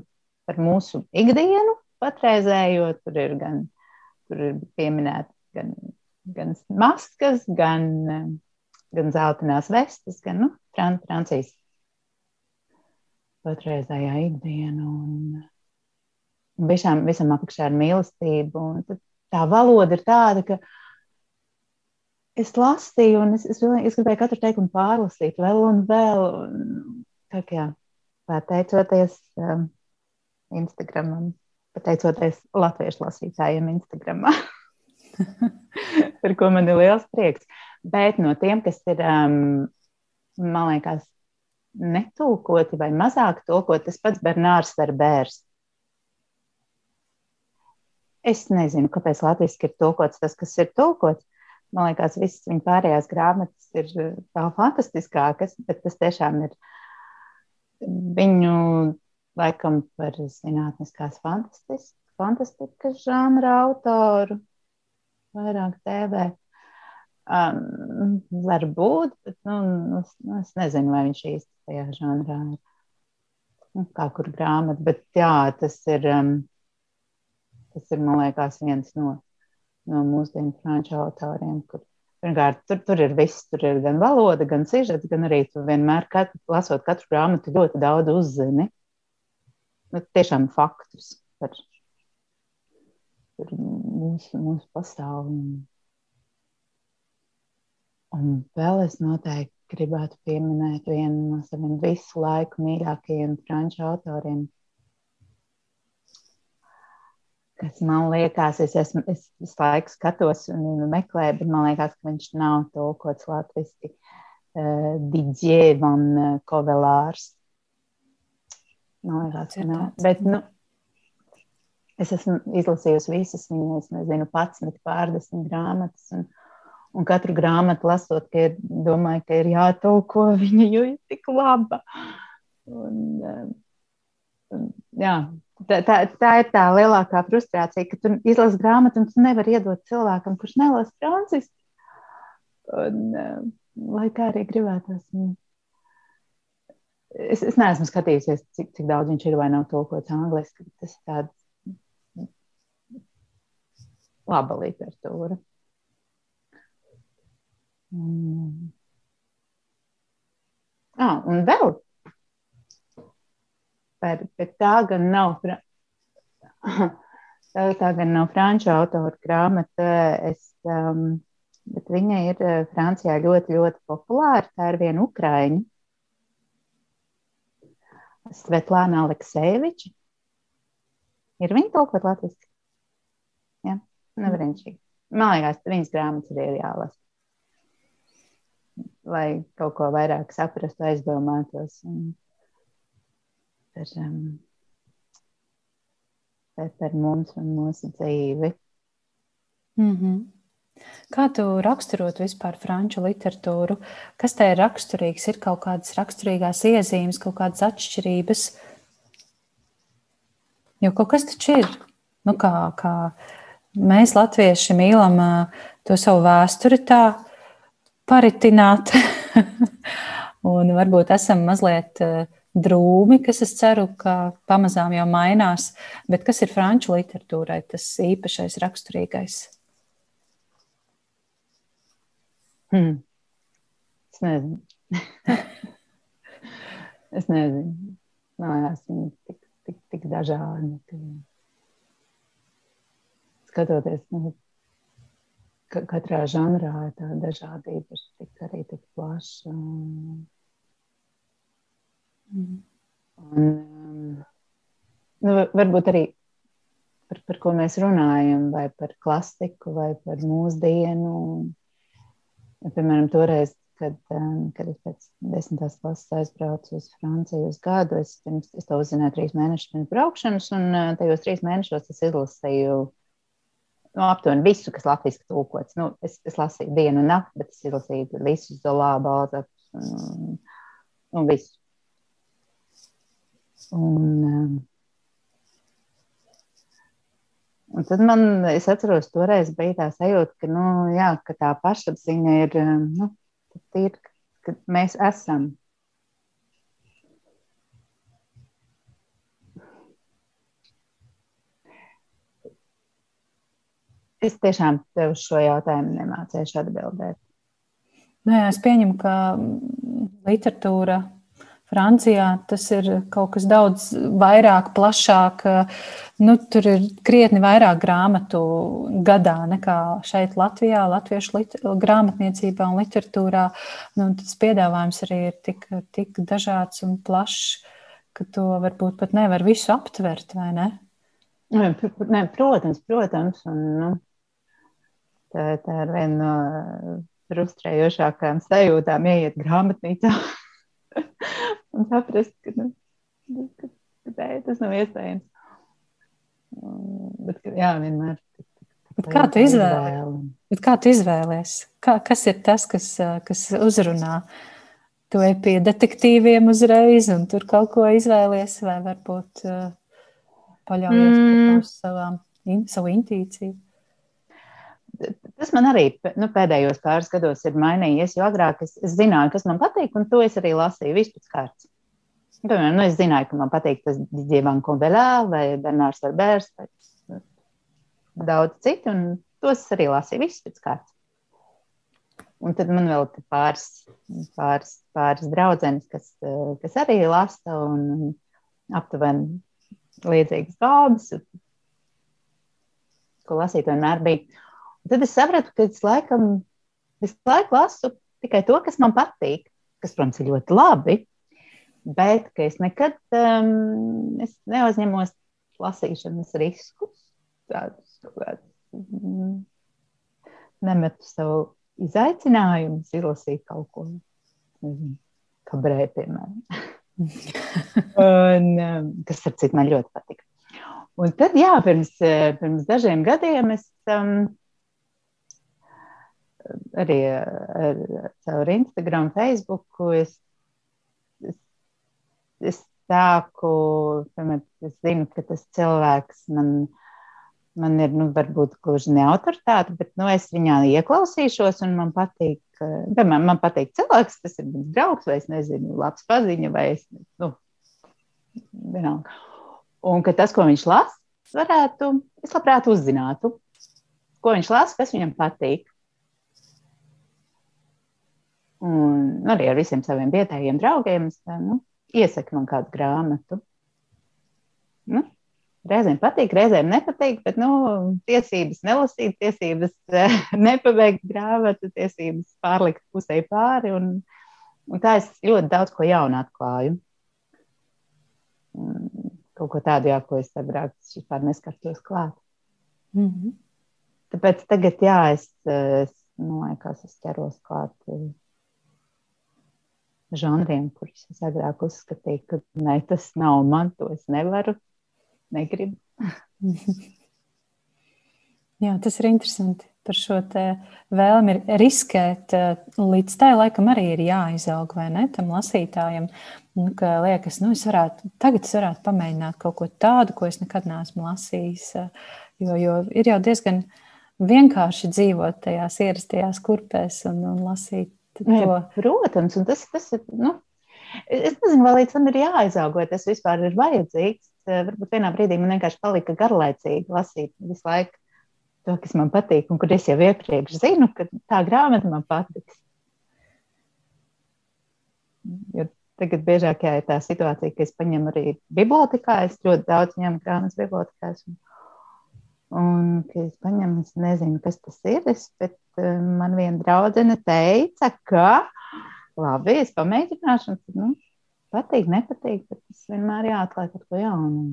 par mūsu ikdienu, patreizējo. Tur ir gan tur ir pieminēta gan, gan maskas, gan, gan zeltainās vestes, gan nu, Fran Francijas patreizējā ikdiena. Un visam, visam apakšā ir mīlestība. Tā valoda ir tāda, ka es lasīju, un es, es, es gribēju katru teikumu pārlasīt vēl un vēl. Tā kā pateicoties um, Instagramam, pateicoties latviešu lasītājiem Instagramā, par ko man ir liels prieks. Bet no tiem, kas ir, um, man liekas, netulkoti vai mazāk tulkoti, tas pats Bernārs Verbērs. Es nezinu, kāpēc latviešu ir tulkots tas, kas ir tulkots. Man liekas, visas viņa pārējās grāmatas ir vēl fantastiskākas, bet tas tiešām ir viņu laikam par zinātniskās fantastikas žanra autoru, vairāk TV. Um, varbūt, bet nu, es, nu, es nezinu, vai viņš īsti tajā žanrā ir. Nu, kā kur grāmata, bet jā, tas ir, um, tas ir, man liekas, viens no, no mūsdienu franču autoriem, kur Pirmkārt, tur, tur ir viss, tur ir gan valoda, gan sižets, gan arī tu vienmēr, kad, lasot katru grāmatu, ļoti daudz uzzini. Nu, tiešām faktus par, par mūsu, mūsu pasauli. Un vēl es noteikti gribētu pieminēt vienu no saviem visu laiku mīļākajiem franču autoriem, kas man liekas, es, esmu, es visu laiku skatos un meklēju, bet man liekas, ka viņš nav tulkots latviešu. Uh, Didier van Kovelārs. Man liekas, ka nav. Bet, nu, es esmu izlasījusi visas viņas, nezinu, pats met pārdesmit grāmatas. Un, un katru grāmatu lasot, ka ir, domāju, ka ir jātulko viņa, jo ir tik laba. Un, um, jā, Tā, tā, tā ir tā lielākā frustrācija, ka tu izlasi grāmatu un tu nevari iedot cilvēkam, kurš nelasa franciski. Un, uh, lai kā arī gribētos. Es, es neesmu skatījusies, cik, cik daudz viņš ir vai nav tulkots angliski. Tas ir tāds laba literatūra. Mm. Ah, un vēl par, bet tā gan nav. Tā, tā gan nav franču autora grāmata, es, um, bet viņa ir uh, Francijā ļoti, ļoti populāra. Tā ir viena ukraiņa. Svetlāna Aleksejeviča. Ir viņa tulkot latviešu? Jā, nevarēņšīgi. Man liekas, viņas grāmatas ir jālasa. Lai kaut ko vairāk saprastu, aizdomātos. Un par, um, par mums un mūsu dzīvi. Mm -hmm. Kā tu raksturot vispār franču literatūru? Kas tai ir raksturīgs? Ir kaut kādas raksturīgās iezīmes, kaut kādas atšķirības? Jo kaut kas taču ir. Nu, kā, kā mēs, latvieši, mīlam to savu vēsturi tā paritināt. un varbūt esam mazliet drūmi, kas es ceru, ka pamazām jau mainās. Bet kas ir franču literatūrai tas īpašais, raksturīgais? Hmm. Es nezinu. es nezinu. Liekas, viņi tik, tik, tik dažādi. Ka... Skatoties, nu, ka katrā žanrā ir tā dažādība, tik arī tik plaša. Un Mm. Un, nu, varbūt arī par, par ko mēs runājam, vai par klasiku, vai par mūsdienu. Ja, piemēram, toreiz, kad, um, kad es pēc desmitās klases aizbraucu uz Franciju uz gadu, es, pirms, es to uzzināju trīs mēnešus pirms braukšanas, un uh, tajos trīs mēnešos es izlasīju nu, aptuveni visu, kas latviešu tulkots. Nu, es, es lasīju dienu un nakti, bet es izlasīju visus Zolā, Balzaps un, un visu. Un, um, un tad man, es atceros, toreiz bija tā sajūta, ka, nu, jā, ka tā pašapziņa ir, um, nu, ir, ka mēs esam. es tiešām tev uz šo jautājumu nemācīšu atbildēt. Nē, es pieņemu, ka literatūra Francijā tas ir kaut kas daudz vairāk, plašāk. Nu, tur ir krietni vairāk grāmatu gadā nekā šeit Latvijā, latviešu grāmatniecībā un literatūrā. Nu, tas piedāvājums arī ir tik, tik dažāds un plašs, ka to varbūt pat nevar visu aptvert, vai ne? Ne, protams, protams. Un, nu, tā, tā ir viena no frustrējošākām sajūtām, ieiet grāmatnīcā un saprast, ka, nu, ka, ka tā, tas nav iespējams. Bet, ka, jā, vienmēr. Bet kā tu izvēlies? Kā tu izvēlies? Kā, kas ir tas, kas, kas uzrunā? Tu ej pie detektīviem uzreiz, un tur kaut ko izvēlies, vai varbūt uh, paļaujies mm. uz savām, in, savu intuīciju? Tas man arī nu, pēdējos pāris gados ir mainījies, jo agrāk es, es zināju, kas man patīk, un to es arī lasīju vispār kārtas. Piemēram, nu, es zināju, ka man patīk tas Dievs Konvelā vai Bernārs Verbērs vai daudz citu, un tos es arī lasīju vispār kārtas. Un tad man vēl ir pāris, pāris, pāris draudzenes, kas, kas arī lasa un aptuveni līdzīgas gābas, ko lasīt vienmēr bija. Tad es sapratu, ka es laikam visu laiku lasu tikai to, kas man patīk, kas, protams, ir ļoti labi, bet es nekad um, es neuzņemos lasīšanas riskus. Tādus, mm, nemetu savu izaicinājumu, izlasīt kaut ko, nezinu, kā brēļ, piemēram. un, um, kas, ar citu, man ļoti patīk. Un tad, jā, pirms, pirms dažiem gadiem es um, arī ar, caur Instagram, Facebook. Es, es, es sāku, piemēram, es zinu, ka tas cilvēks man, man ir, nu, varbūt gluži ne autoritāte, bet, nu, es viņā ieklausīšos un man patīk, piemēram, man patīk cilvēks, tas ir mans draugs vai, es nezinu, labs paziņa vai es, nu, vienalga. Un ka tas, ko viņš lasa, varētu, es labprāt uzzinātu, ko viņš lasa, kas viņam patīk. Un arī ar visiem saviem vietējiem draugiem es nu, iesaku man kādu grāmatu. Nu, reizēm patīk, reizēm nepatīk, bet nu, tiesības nelasīt, tiesības nepabeigt grāmatu, tiesības pārlikt pusē pāri. Un, un tā es ļoti daudz ko jaunu atklāju. Kaut ko tādu, jā, ko es agrāk neskartos klāt. Mm -hmm. Tāpēc tagad, jā, es, es nu, liekas, es ķeros klāt žanriem, kurus es agrāk uzskatīju, ka ne, tas nav man, to es nevaru, negribu. Jā, tas ir interesanti. Par šo vēlmi riskēt, līdz tai laikam arī ir jāizaug, vai ne, tam lasītājam. Nu, ka liekas, nu, es varētu, tagad es varētu pamēģināt kaut ko tādu, ko es nekad neesmu lasījis. Jo, jo ir jau diezgan vienkārši dzīvot tajās ierastajās kurpēs un, un lasīt To. Protams, un tas, tas ir. Nu, es nezinu, vai līdz tam ir jāizaug, vai tas vispār ir vajadzīgs. Eh, varbūt vienā brīdī man vienkārši palika garlaicīgi lasīt visu laiku to, kas man patīk, un kur es jau iepriekš zinu, ka tā grāmata man patiks. Jo tagad biežāk jā, ir tā situācija, ka es paņemu arī bibliotekā. Es ļoti daudz ņemu grāmatas bibliotekās. Un, Un, kad es paņemu, es nezinu, kas tas ir. Es, bet man viena draudzene teica, ka labi, es pamēģināšu. Un, tad, nu, patīk, nepatīk, bet tas vienmēr jāatklāj kaut ko jaunu.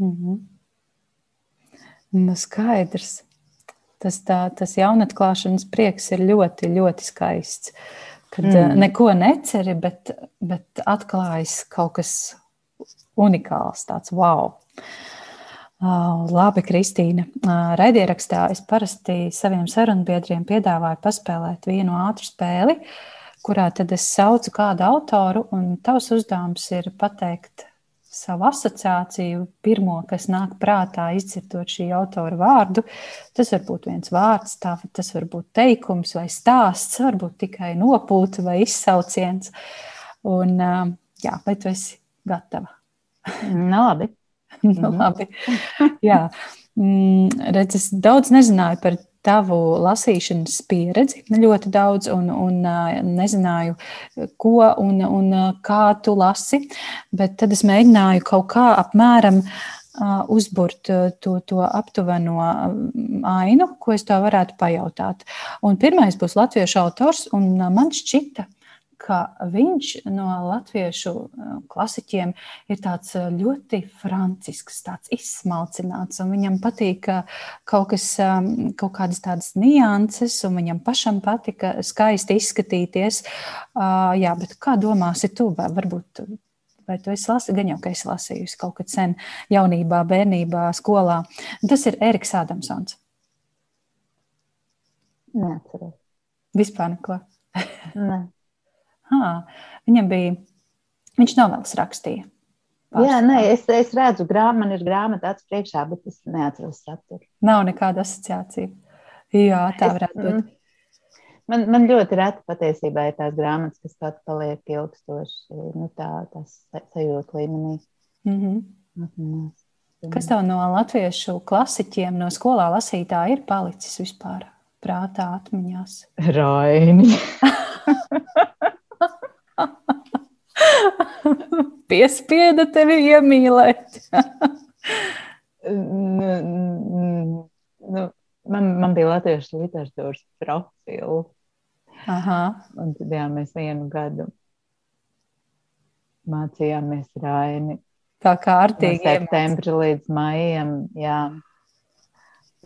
Mm -hmm. Nu, skaidrs. Tas, tā, tas jaunatklāšanas prieks ir ļoti, ļoti skaists. Kad mm. neko neceri, bet, bet atklājas kaut kas unikāls, tāds wow. Labi, Kristīna. Raidierakstā es parasti saviem sarunbiedriem piedāvāju paspēlēt vienu ātru spēli, kurā tad es saucu kādu autoru, un tavs uzdevums ir pateikt savu asociāciju, pirmo, kas nāk prātā, izdzirdot šī autora vārdu. Tas var būt viens vārds, tā, tas var būt teikums vai stāsts, varbūt tikai nopūta vai izsauciens. Un, jā, vai tu esi gatava? Nu, labi. nu, labi. Jā. mm, redz, es daudz nezināju par tavu lasīšanas pieredzi, ļoti daudz, un, un nezināju, ko un, un kā tu lasi. Bet tad es mēģināju kaut kā apmēram uzburt to, to aptuveno ainu, ko es tā varētu pajautāt. Un pirmais būs latviešu autors, un man šķita, ka ka viņš no latviešu eh, klasiķiem ir tāds eh, ļoti francisks, tāds izsmalcināts, un viņam patīk eh, kaut, kas, kaut kādas tādas nianses, un viņam pašam patika skaisti izskatīties. Ah, jā, bet kā domāsi tu, vai varbūt vai tu esi lasījusi, gan jau, ka esi lasījusi kaut kad sen, jaunībā, bērnībā, skolā. Tas ir Eriks Ādamsons. Neatceros. Vispār neko. Ha, viņam bija, viņš novēlas rakstīja. Pārstāv. Jā, nē, es, es redzu, grāmatu, man ir grāmata acis priekšā, bet es neatceros saturu. Nav nekāda asociācija. Jā, tā varētu būt. Mm, man, man ļoti reti patiesībā ir tās grāmatas, kas pat paliek ilgstoši, nu tā, tas sajūta līmenī. Mm -hmm. Atminās. Kas tev no latviešu klasiķiem, no skolā lasītā ir palicis vispār prātā atmiņās? Raini. Piespieda tevi iemīlēt. nu, nu, man, man bija latviešu literatūras profils. Aha. Un tad jā, mēs vienu gadu mācījāmies Raini. Tā kā ārtīgi. No septembra līdz maijam, jā.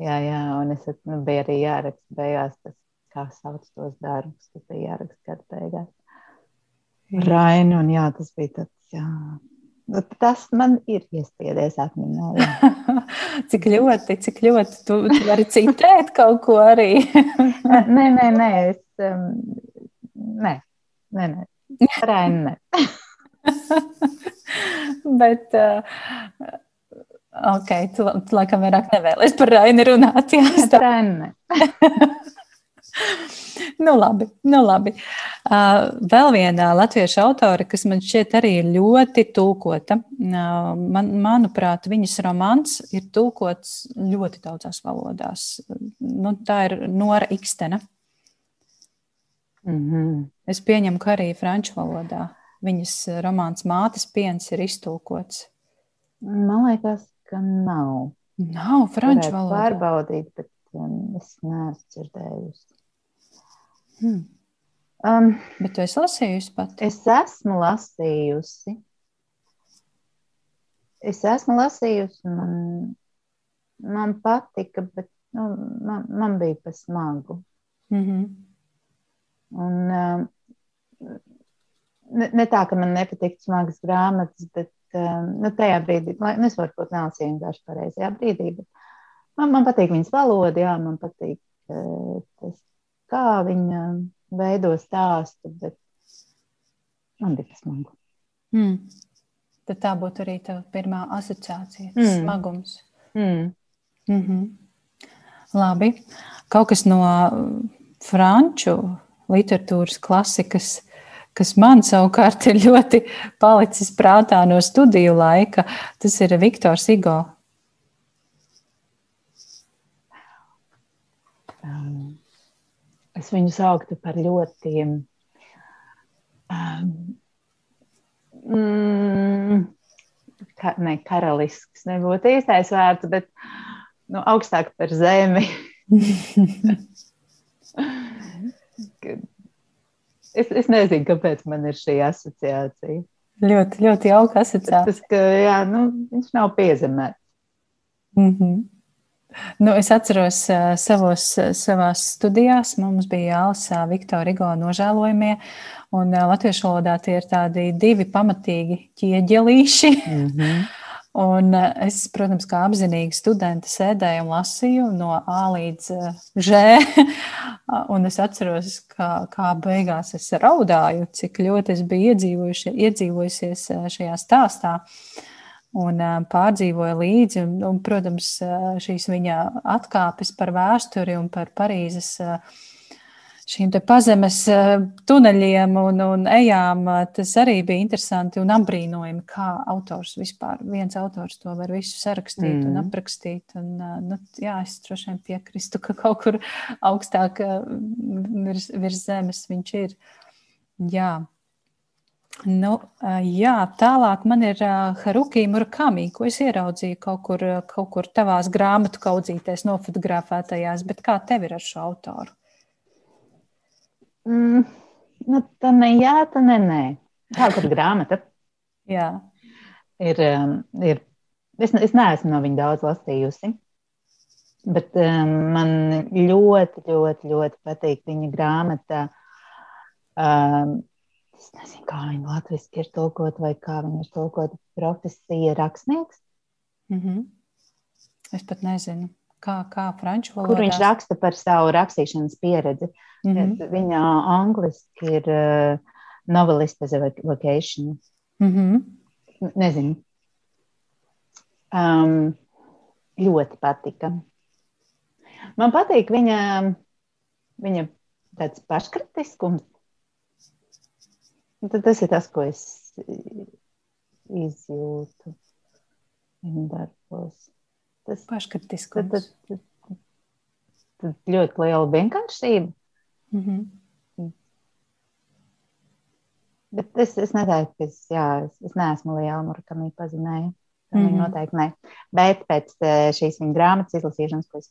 Jā, jā, un es nu, biju arī jāraksta beigās tas, kā sauc tos darbus, kas bija jāraksta gada beigās. Raini, un jā, tas bija tāds, jā. Nu, tas man ir iespiedies atmiņā. cik ļoti, cik ļoti tu, tu vari citēt kaut ko arī. nē, nē, nē, es, um, nē, nē, nē, Raini, nē. Bet, uh, ok, tu, tu laikam vairāk nevēlies par Raini runāt. Jā, par Raini. Nu, labi, nu, labi. Uh, vēl viena latviešu autore, kas man šķiet arī ļoti tulkota. Uh, man, manuprāt, viņas romāns ir tulkots ļoti daudzās valodās. Nu, tā ir Nora Ikstena. Mm -hmm. Es pieņemu, ka arī franču valodā viņas romāns Mātes piens ir iztulkots. Man liekas, ka nav. Nav franču valodā. Pārbaudīt, bet um, es neesmu dzirdējusi. Hmm. Um, Bet tu esi lasījusi pat? Es esmu lasījusi. Es esmu lasījusi, man, man patika, bet nu, man, man bija pa smagu. Mm -hmm. Un, um, ne, ne tā, ka man nepatīk smagas grāmatas, bet um, nu, tajā brīdī, lai, nu, es varbūt nelasīju vienkārši pareizajā brīdī, bet man, man patīk viņas valoda, jā, man patīk uh, tas kā viņa veido stāstu, bet man bija tas smagu. Mm. Tad tā būtu arī tā pirmā asociācija, mm. smagums. Mm. Mm -hmm. Labi. Kaut kas no franču literatūras klasikas, kas man savukārt ir ļoti palicis prātā no studiju laika, tas ir Viktors Igo. Es viņu sauktu par ļoti um, mm, ka, ne, karalisks, nebūtu īstais vārds, bet nu, augstāk par zemi. es, es nezinu, kāpēc man ir šī asociācija. Ļoti, ļoti jauka asociācija. Tas, ka, jā, nu, viņš nav piezemēts. Mm -hmm. Nu, es atceros uh, savos, savās studijās, mums bija jālasa Viktora Rigo nožēlojumie, un uh, latviešu valodā tie ir tādi divi pamatīgi ķieģelīši. Mm -hmm. Un es, protams, kā apzinīga studenta sēdēju un lasīju no A līdz Ž. un es atceros, kā, kā beigās es raudāju, cik ļoti es biju iedzīvojusies šajā stāstā. Uh, un pārdzīvoja līdzi. Un, un, protams, šīs viņa atkāpes par vēsturi un par Parīzes šīm pazemes tuneļiem un, un ejām, tas arī bija interesanti un apbrīnojami, kā autors vispār, viens autors to var visu sarakstīt mm. un aprakstīt. Un, nu, jā, es droši vien piekrīstu, ka kaut kur augstāk virs, virs zemes viņš ir. Jā. Nu, jā, tālāk man ir Haruki Murakami, ko es ieraudzīju kaut kur, kaut kur tavās grāmatu kaudzītēs, nofotografētajās, bet kā tev ir ar šo autoru? Mm, nu, tā ne jā, tā ne nē. Tā ir grāmata. jā. Ir, ir, es, es neesmu no viņa daudz lasījusi. Bet um, man ļoti, ļoti, ļoti patīk viņa grāmata. Um, es nezinu, kā viņa latviešu ir tulkot, vai kā viņa ir tulkot. Profesija rakstnieks. Mm -hmm. Es pat nezinu. Kā, kā franču valodā? Kur viņš raksta par savu rakstīšanas pieredzi. Mm -hmm. Viņa angliski ir uh, novelist as a vocation. Mm -hmm. Nezinu. Um, ļoti patika. Man patīk viņa, viņa tāds paškritiskums. Tad tas ir tas, ko es izjūtu viņa darbos. Tas paškritiskums. Tad, tad, tad, tad ļoti liela vienkāršība. Mm -hmm. Bet es, es neteiktu, ka es, jā, es, es neesmu liela Murakami pazinēja. Mm -hmm. noteikti ne. Bet pēc šīs viņa grāmatas izlasīšanas, ko es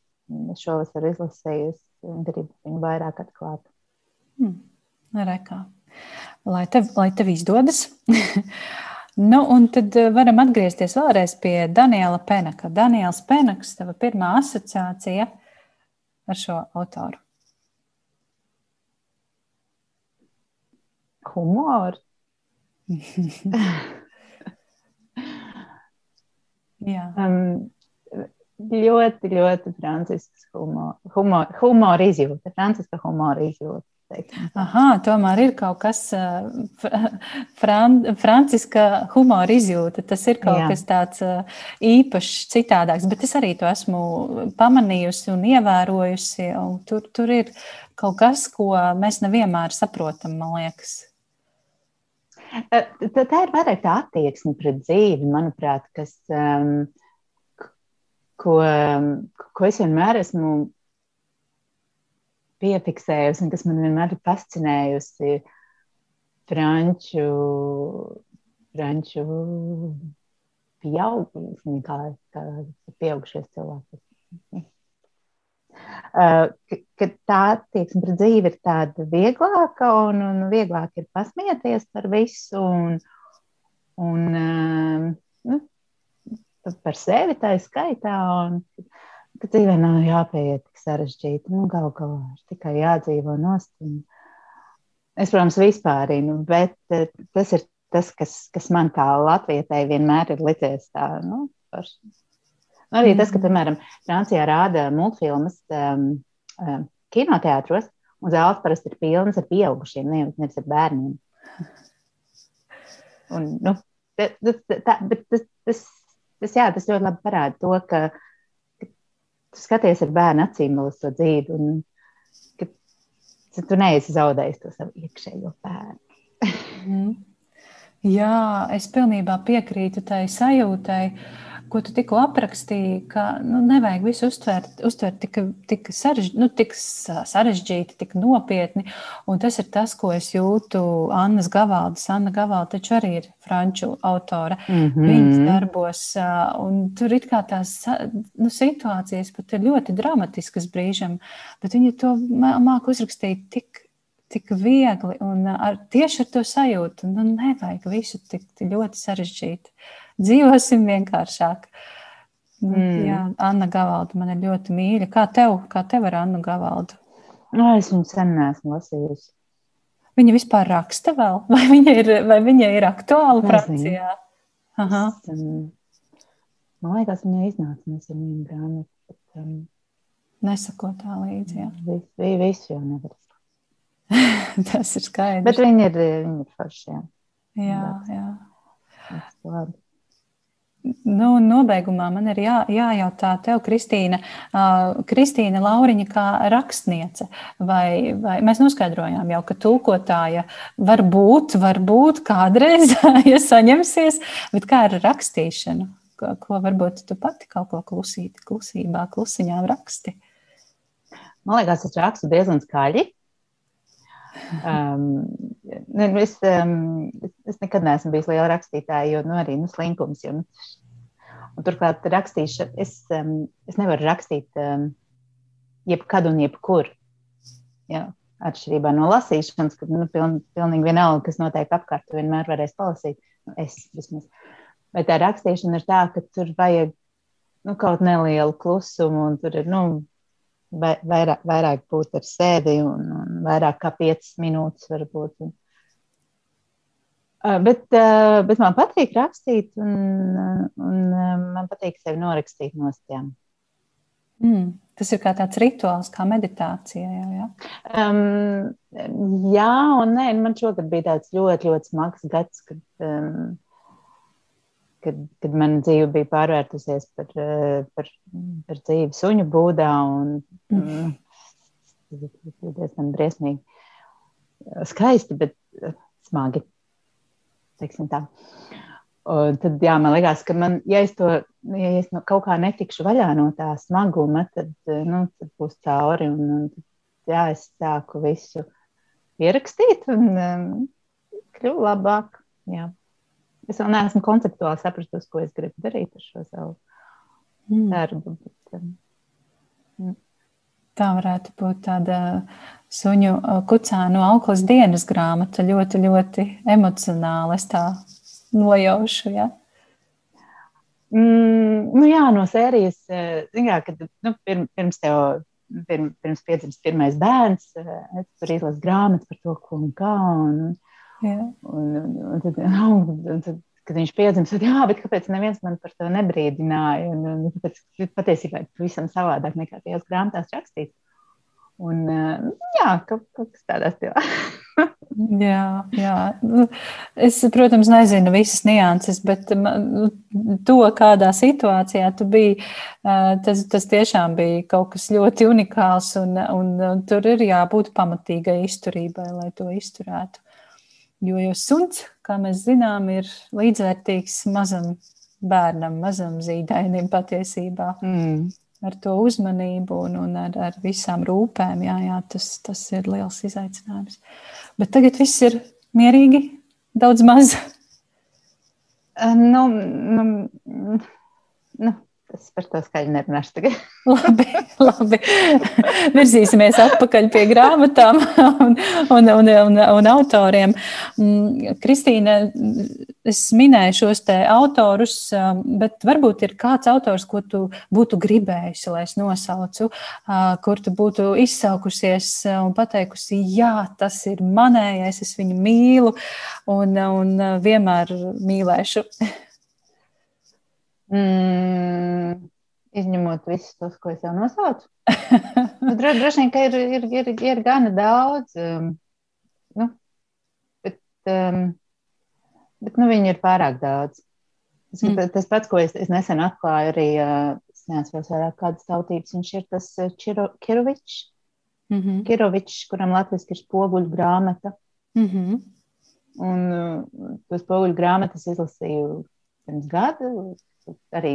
šovasar izlasīju, es gribu viņu vairāk atklāt. Hmm. Rekā. Lai tev, lai tev izdodas. Nu, un tad eh, varam atgriezties vēlreiz pie Daniela Penaka. Daniels Penaks, tava pirmā asociācija ar šo autoru. Humors. Um, ļoti, ļoti francisks humor, humor, humora izjūta, franciska humora izjūta. Aha, tomēr ir kaut kas fran, franciska humora izjūta. Tas ir kaut Jā. kas tāds īpašs, citādāks, bet es arī to esmu pamanījusi un ievērojusi. Un tur, tur ir kaut kas, ko mēs nevienmēr saprotam, man liekas. Tā, tā ir vairāk tā attieksme pret dzīvi, manuprāt, kas, um, ko, ko es vienmēr esmu piefiksējusi un kas man vienmēr ir fascinējusi franču, franču pieauguši, kā, kā pieaugušies cilvēki. Uh, ka tā attieksme pret dzīvi ir tāda vieglāka un, un vieglāk ir pasmieties par visu un, un uh, nu, par sevi tā skaitā. Un, ka dzīvē nav jāpieiet tik sarežģīti. Nu, Galu galā ir tikai jādzīvo nost. Un... Es, protams, vispārīnu, bet eh, tas ir tas, kas, kas man kā latvietei vienmēr ir licies tā. Nu, par... Arī mm. tas, ka, mhm. piemēram, Francijā rāda multfilmas um, um, kinoteātros, un zāles parasti ir pilnas ar pieaugušiem, nevis ar bērniem. Un, nu, tā, tā, bet tas, tas, tas, jā, tas ļoti labi parāda to, ka tu skaties ar bērnu acīm uz to dzīvi, un ka tu neesi zaudējis to savu iekšējo bērnu. mm. Jā, es pilnībā piekrītu tai sajūtai. Uh, ko tu tikko aprakstīji, ka nu, nevajag visu uztvert, uztvert tik, tik, sarež, nu, tik sarežģīti, tik nopietni. Un tas ir tas, ko es jūtu Annas Gavaldas. Anna Gavalda taču arī ir franču autora. Mm -hmm. Viņas darbos, un tur ir tās nu, situācijas pat ir ļoti dramatiskas brīžam, bet viņa to māku uzrakstīt tik tik viegli un ar, tieši ar to sajūtu. Nu, nevajag visu tik ļoti sarežģīti dzīvosim vienkāršāk. Nu, mm. Jā, Anna Gavalda man ir ļoti mīļa. Kā tev, kā tev ar Annu Gavaldu? No, nu, es viņu sen neesmu lasījusi. Viņa vispār raksta vēl, vai viņa ir, vai viņa ir aktuāla Francijā? Aha. Es, um, man liekas, viņa iznāca nesen vienu grāmatu. Bet, um, Nesako tā līdzi, jā. Visu, visu jau nevar. Tas ir skaidrs. Bet viņi ir, viņi ir forši, jā. Jā, jā. Labi. Nu, nobeigumā man ir jā, jājautā tev, Kristīna, uh, Kristīna Lauriņa, kā rakstniece. Vai, vai mēs noskaidrojām jau, ka tulkotāja var būt, var būt kādreiz, ja saņemsies, bet kā ar rakstīšanu? Ko, ko varbūt tu pati kaut ko klusīti, klusībā, klusiņā raksti? Man liekas, es rakstu diezgan skaļi. Um, ne, es, um, es nekad neesmu bijis liela rakstītāja, jo nu, arī nu, slinkums. Jo, nu, un turklāt rakstīšana, es, um, es nevaru rakstīt um, jebkad un jebkur. Ja? Atšķirībā no lasīšanas, kad nu, piln, pilnīgi vienalga, kas notiek apkārt, tu vienmēr varēsi palasīt. Nu, es vismaz. Bet tā rakstīšana ir tā, ka tur vajag nu, kaut nelielu klusumu, un tur ir nu, vairāk, vairāk būt ar sevi un, un vairāk kā 5 minūtes varbūt. Un, bet, bet man patīk rakstīt, un, un man patīk sevi norakstīt no stiem. Mm, tas ir kā tāds rituāls, kā meditācija. Jā, jā. Um, jā un nē, man šogad bija tāds ļoti, ļoti smags gads, kad um, kad, kad mana dzīve bija pārvērtusies par, eh, par, par dzīvi suņu būdā. Un, mm. Tas bija diezgan briesmīgi. Skaisti, bet smagi. Tad, jā, man liekas, ka man, ja es to ja es no kaut kā netikšu vaļā no tā smaguma, tad, eh, nu, tad būs cauri. Un, un, jā, es sāku visu pierakstīt un um, kļuvu labāk. Jā. Es vēl neesmu konceptuāli sapratusi, ko es gribu darīt ar šo savu mm. darbu. Bet, um, mm. Tā varētu būt tāda suņu uh, kucēnu auklas dienas grāmata, ļoti, ļoti emocionāla. Es tā nojaušu. Ja? Mm, nu jā, no sērijas, uh, kā, kad nu, pirms, pirms tev. Pirms, pirms piedzimst pirmais bērns, uh, es tur izlasu grāmatu par to, ko un kā. Un, Un, un, un, tad, un, tad, kad viņš piedzimis, tad, jā, bet kāpēc neviens man par to nebrīdināja? Un, un, tāpēc patiesībā ir pavisam savādāk nekā tajās grāmatās rakstīts. Un, jā, kaut, kaut kas tādā stilā. jā, jā. Es, protams, nezinu visas nianses, bet to, kādā situācijā tu biji, tas, tas tiešām bija kaut kas ļoti unikāls. Un, un, un tur ir jābūt pamatīgai izturībai, lai to izturētu. Jo, jo suns, kā mēs zinām, ir līdzvērtīgs mazam bērnam, mazam zīdainim patiesībā. Mm. Ar to uzmanību un, un ar, ar visām rūpēm, jā, jā, tas, tas ir liels izaicinājums. Bet tagad viss ir mierīgi, daudz maz. Nu, nu, nu, Es par to skaļi nerunāšu tagad. labi, labi. Virzīsimies atpakaļ pie grāmatām un, un, un, un, un autoriem. Mm, Kristīna, es minēju šos te autorus, um, bet varbūt ir kāds autors, ko tu būtu gribējusi, lai es nosaucu, uh, kur tu būtu izsaukusies un pateikusi, jā, tas ir manējais, es viņu mīlu un, un vienmēr mīlēšu. Mm, izņemot visus tos, ko es jau nosaucu. nu, dro, droši vien, ka ir, ir, ir, ir gana daudz. Um, nu, bet um, bet nu, viņi ir pārāk daudz. Tas, mm. tas pats, ko es, es nesen atklāju, arī uh, es neatceros vairāk kādas tautības. Viņš ir tas uh, Čiro, Kirovičs, mm -hmm. Kirovičs, kuram latviski ir spoguļu grāmata. Mm -hmm. Un uh, to spoguļu grāmatas izlasīju pirms gada, arī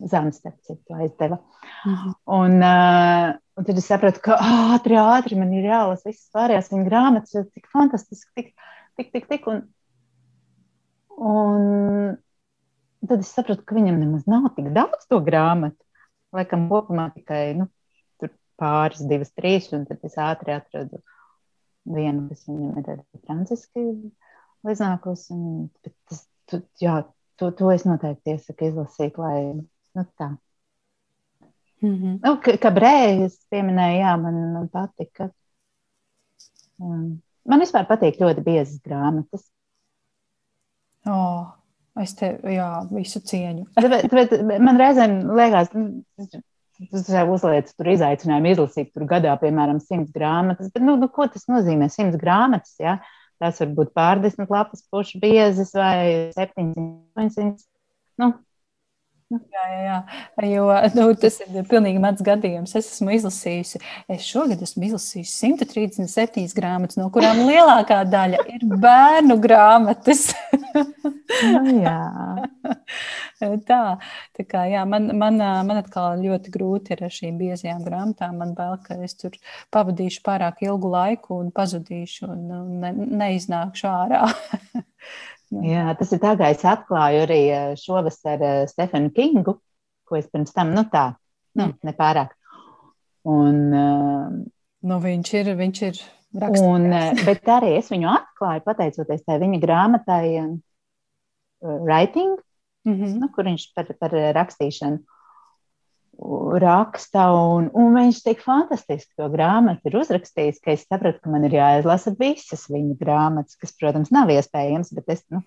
Zēns to aizdeva. Mm -hmm. un, uh, un tad es sapratu, ka ātri, ātri man ir jālasa visas pārējās viņa grāmatas, jo tik fantastiski, tik, tik, tik. tik un, un tad es sapratu, ka viņam nemaz nav tik daudz to grāmatu. Laikam, kopumā tikai nu, pāris, divas, trīs, un tad es ātri atradu vienu, kas viņam ir arī franciski līdznākos. Bet tas, tu, jā, to, to es noteikti iesaku izlasīt, lai nu, tā. Mm -hmm. nu, kā brēļas pieminēja, jā, man, man patika. Um, man vispār patīk ļoti biezas grāmatas. Oh, es tev, jā, visu cieņu. bet, bet, man reizēm liekas, tas jau uzliek tur izaicinājumu izlasīt tur gadā, piemēram, simts grāmatas. Bet, nu, nu, ko tas nozīmē? Simts grāmatas. Ja? Tās var būt pārdesmit lapas pušu biezas vai 700. Nu, Jā, jā, jā. Jo nu, tas ir pilnīgi mans gadījums. Es esmu izlasījusi, es šogad esmu izlasījusi 137 grāmatas, no kurām lielākā daļa ir bērnu grāmatas. nu, jā. tā, tā kā jā, man, man, man atkal ļoti grūti ir ar šīm biezajām grāmatām. Man bail, ka es tur pavadīšu pārāk ilgu laiku un pazudīšu un ne, neiznākšu ārā. Jā, tas ir tā, kā es atklāju arī eh, šovasar eh, Stefanu Kingu, ko es pirms tam, nu tā, nu, mm. nepārāk. Un, uh, nu, viņš ir, viņš ir un, bet arī es viņu atklāju pateicoties tai viņa grāmatai Writing, mm -hmm. nu, kur viņš par, par rakstīšanu raksta, un, un viņš tik fantastiski to grāmatu ir uzrakstījis, ka es sapratu, ka man ir jāizlasa visas viņa grāmatas, kas, protams, nav iespējams, bet es nu,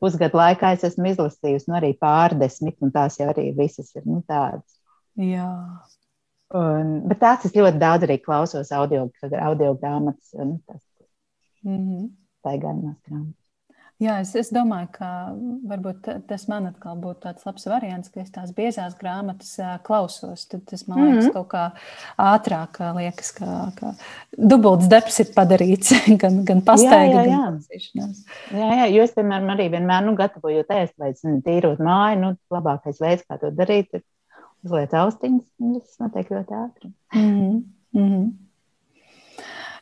pusgadu laikā es esmu izlasījusi nu, arī pārdesmit, un tās jau arī visas ir nu, tādas. Jā. Un, bet tās es ļoti daudz arī klausos audio, audio grāmatas. Un tas, mm -hmm. Tā ir maz grāmatas. Jā, es, es domāju, ka varbūt tas man atkal būtu tāds labs variants, ka es tās biezās grāmatas klausos. Tad tas man liekas, mm -hmm. kaut kā ātrāk liekas, ka, ka dubults darbs ir padarīts, gan, gan jā. gan Jā, jā, jo es piemēram arī vienmēr nu, gatavojot ēst vai tīrot māju, nu, labākais veids, kā to darīt, ir uzliet austiņas, un tas notiek ļoti ātri. Mm -hmm. Mm -hmm.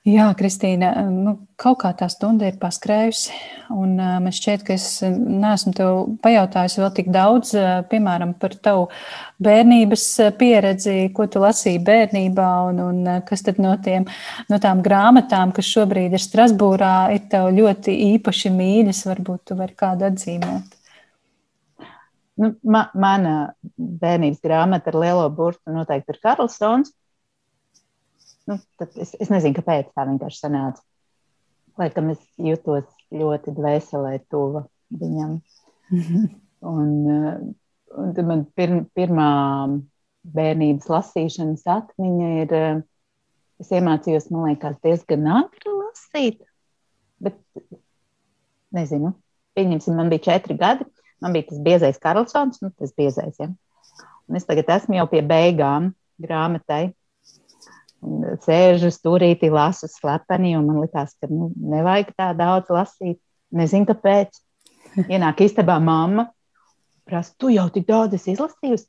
Jā, Kristīna, nu, kaut kā tā stunda ir paskrējusi. Un, uh, man šķiet, ka es neesmu tev pajautājusi vēl tik daudz, uh, piemēram, par tavu bērnības pieredzi, ko tu lasīji bērnībā, un, un uh, kas tad no, tiem, no tām grāmatām, kas šobrīd ir Strasbūrā, ir tev ļoti īpaši mīļas. Varbūt tu vari kādu atzīmēt. Nu, ma, mana bērnības grāmata ar lielo burtu noteikti ir Karlsons nu, es, es nezinu, kāpēc tā vienkārši sanāca. Laikam es jutos ļoti dvēselē tuva viņam. un, eh, un tad man pir, pirmā bērnības lasīšanas atmiņa ir, eh, es iemācījos, man liekas, diezgan ātri lasīt, bet nezinu, pieņemsim, man bija četri gadi, man bija tas biezais Karlsons, nu, tas biezais, ja. Un es tagad esmu jau pie beigām grāmatai, sēžu stūrītī, lasu slepeni, un man likās, ka nu, nevajag tā daudz lasīt. Nezinu, kāpēc. Ienāk istabā mamma, prasa, tu jau tik daudz esi izlasījusi,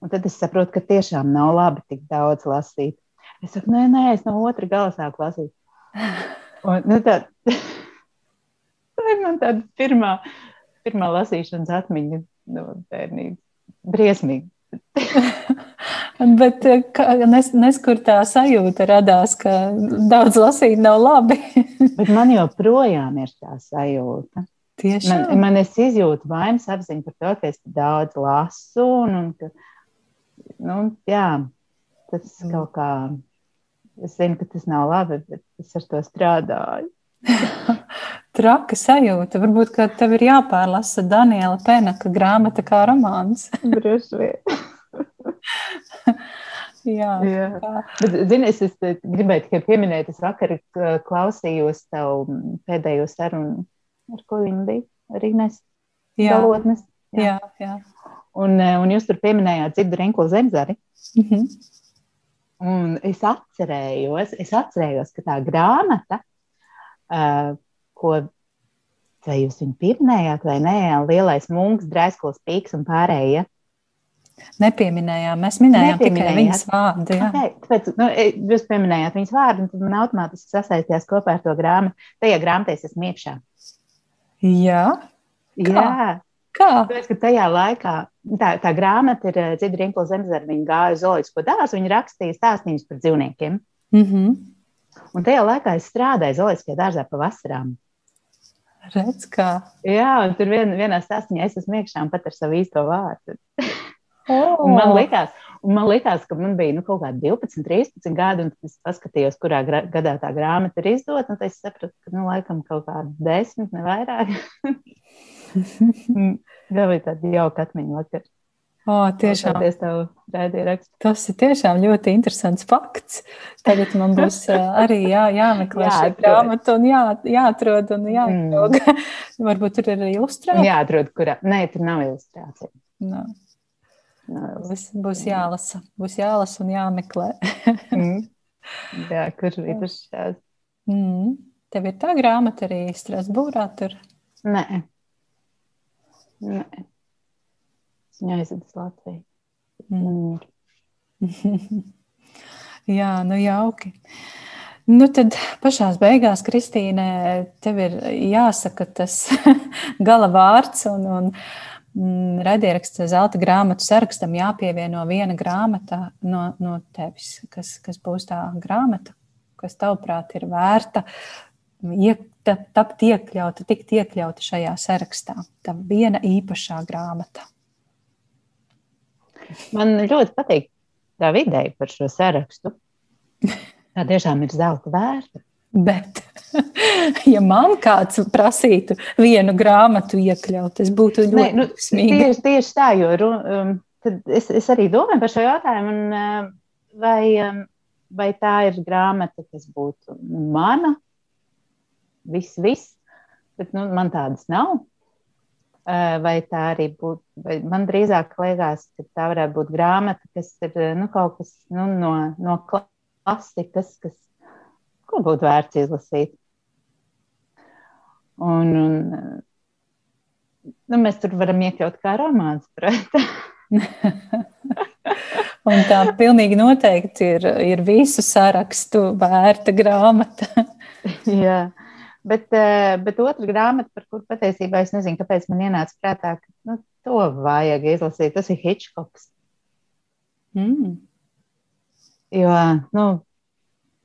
un tad es saprotu, ka tiešām nav labi tik daudz lasīt. Es saku, nē, nē, es no otra gala sāku lasīt. Un, nu, tā, tā ir man tāda pirmā, pirmā lasīšanas atmiņa no bērnības. Briesmīgi. Bet eh, nes, neskur tā sajūta radās, ka daudz lasīt nav labi. Bet man joprojām ir tā sajūta. Tiešām. Man, man es izjūtu vainas apziņu par to, ka es daudz lasu. Un, un ka, nu, jā, tas mm. kaut kā, es zinu, ka tas nav labi, bet es ar to strādāju. Traka sajūta. Varbūt, ka tev ir jāpārlasa Daniela Penaka grāmata kā romāns. Droši vien. Jā, Jā. Bet, zini, es, es gribēju tikai pieminēt, es vakar klausījos tavu pēdējo sarunu, ar ko viņa bija, ar Ines Galotnes. Jā, jā. jā. Un, un jūs tur pieminējāt dzirdu Renklu zemzari. Mm -hmm. Un es atcerējos, es atcerējos, ka tā grāmata, uh, ko vai jūs viņu pieminējāt vai nē, lielais munks, drēsklos pīks un pārējie. Ja? Nepieminējām, mēs minējām tikai viņas vārdu. Jā. Okay, tāpēc, nu, e, jūs pieminējāt viņas vārdu, un tad man automātiski sasaistījās kopā ar to grāmatu. Tajā grāmatā es esmu iekšā. Jā. Kā? Jā. Kā? Tāpēc, ka tajā laikā tā, tā grāmata ir e, Dzidra Rimpla Zemzara, viņa gāja uz zooloģisko dārzu, viņa rakstīja stāstījumus par dzīvniekiem. Mm -hmm. Un tajā laikā es strādāju zooloģiskajā dārzā pa vasarām. Redz, kā. Jā, un tur vien, vienā stāstījumā es esmu iekšā un pat ar savu īsto vārdu. Oh. Un man likās, un man likās, ka man bija nu, kaut kādi 12, 13 gadi, un es paskatījos, kurā gadā tā grāmata ir izdota. Tad es sapratu, ka nu, laikam kaut kādi desmit, ne vairāk. Tā bija tāda jauka atmiņa vakar. Oh, tiešām. Tas ir tiešām ļoti interesants fakts. Tagad man būs arī jā, jāmeklē jā, šī grāmata un jā, jāatrod un jāatrod. Mm. Varbūt tur ir ilustrācija. Jāatrod, kurā. Nē, tur nav ilustrācija. No. Būs, būs jālasa, būs jālasa un jāmeklē. mm. Jā, kur ir šās? Mm. Tev ir tā grāmata arī Strasbūrā tur? Nē. Nē. Viņa aizvedas Latviju. Mm. Jā, nu jauki. Nu, tad pašā beigās, Kristīne, tev ir jāsaka tas gala vārds un, un mm, raidieraksta zelta grāmatu sarakstam jāpievieno viena grāmata no, no tevis, kas, kas būs tā grāmata, kas tavuprāt ir vērta iekta, tapt iekļauta, tikt iekļauta šajā sarakstā. Tā viena īpašā grāmata. Man ļoti patīk tā ideja par šo sarakstu. Tā tiešām ir zelta vērta. Bet, ja man kāds prasītu vienu grāmatu iekļaut, tas būtu ļoti Nē, nu, tieši, tieši tā, jo um, es, es arī domāju par šo jautājumu, un, uh, vai, um, vai tā ir grāmata, kas būtu mana, viss, viss, bet nu, man tādas nav. Vai tā arī būtu, man drīzāk liekas, ka tā varētu būt grāmata, kas ir nu, kaut kas nu, no, no klasikas, kas ko būtu vērts izlasīt. Un, un, nu, mēs tur varam iekļaut kā romāns, un tā pilnīgi noteikti ir, ir visu sarakstu vērta grāmata. Jā. Bet, eh, bet otra grāmata, par kuru patiesībā es nezinu, kāpēc man ienāca prātā, ka nu, to vajag izlasīt, tas ir Hitchcocks. Mm. Jo nu,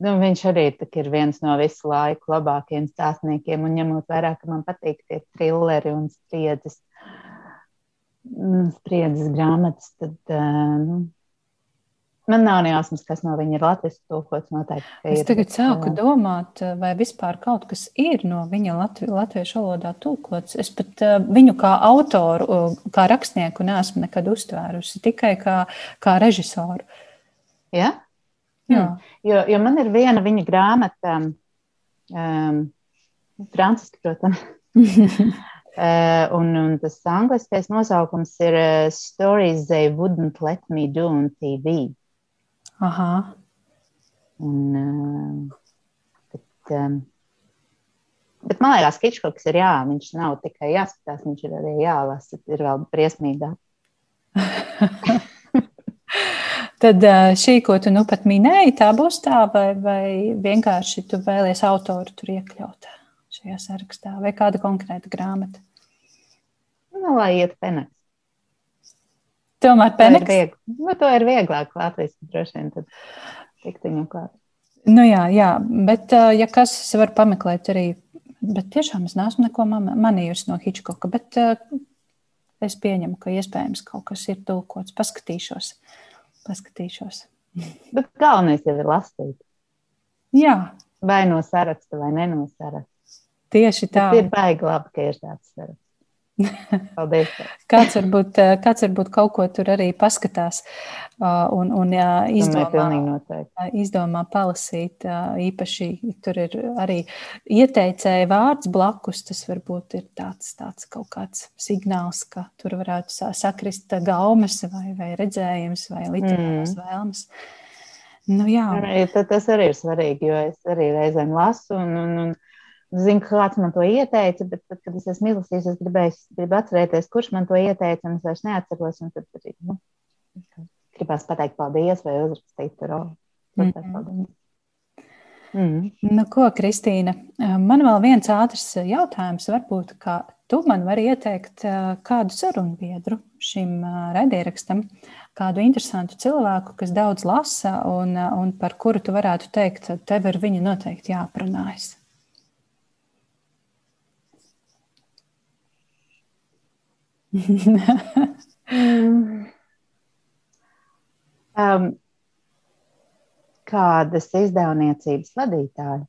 nu, viņš arī ir viens no visu laiku labākajiem stāstniekiem, un ņemot vērā, ka man patīk tie trilleri un spriedzes, mm, spriedzes grāmatas, tad uh, nu, Man nav ne jausmas, kas no viņa ir latviešu tulkots. Noteikti, es tagad sāku jā. domāt, vai vispār kaut kas ir no viņa latvi, latviešu valodā tulkots. Es pat viņu kā autoru, kā rakstnieku neesmu nekad uztvērusi, tikai kā, kā režisoru. Ja? Hmm. jo, jo man ir viena viņa grāmata, um, franciski, protams. Uh, un, un tas angliskais nosaukums ir uh, Stories They Wouldn't Let Me Do on TV. Aha. Un, bet, um, bet man liekas, ka Hitchcocks ir jā, viņš nav tikai jāskatās, viņš ir arī jālasa, ir vēl briesmīgāk. Tad šī, ko tu nu pat minēji, tā būs tā, vai, vai vienkārši tu vēlies autoru tur iekļaut šajā sarakstā, vai kāda konkrēta grāmata? Nu, lai iet peneks. Tomēr pēneks. To ir, nu, to ir vieglāk Latvijas droši vien tad tikt viņu klāt. Nu jā, jā, bet ja kas, es varu pameklēt arī, bet tiešām es neesmu neko manījusi no Hitchcocka, bet es pieņemu, ka iespējams kaut kas ir tulkots. Paskatīšos, paskatīšos. Bet galvenais jau ir lasīt. Jā. Vai no saraksta, vai ne no saraksta. Tieši tā. Bet ir baigi labi, ka ir tāds saraksts. Paldies. kāds, varbūt, eh, kāds varbūt kaut ko tur arī paskatās un, un izdomā, izdomā palasīt. Īpaši tur ir arī ieteicēja vārds blakus. Tas varbūt ir tāds, tāds kaut kāds signāls, ka tur varētu sakrist gaumes vai, vai redzējums vai literāras mm. vēlmes. Nu, jā. Tas arī ir svarīgi, jo es arī reizēm lasu un, un, un Zinu, kāds man to ieteica, bet tad, kad es esmu izlasījis, es gribēju, gribu atcerēties, kurš man to ieteica, un es vairs neatceros. Tad arī nu, gribās pateikt paldies vai uzrakstīt tur. Mm -hmm. Mm. Nu, ko, Kristīna, man vēl viens ātrs jautājums. Varbūt, tu man vari ieteikt kādu sarunu biedru šim raidierakstam, kādu interesantu cilvēku, kas daudz lasa un, un par kuru tu varētu teikt, tev ar viņu noteikti jāprunājas. um, kādas izdevniecības vadītāji?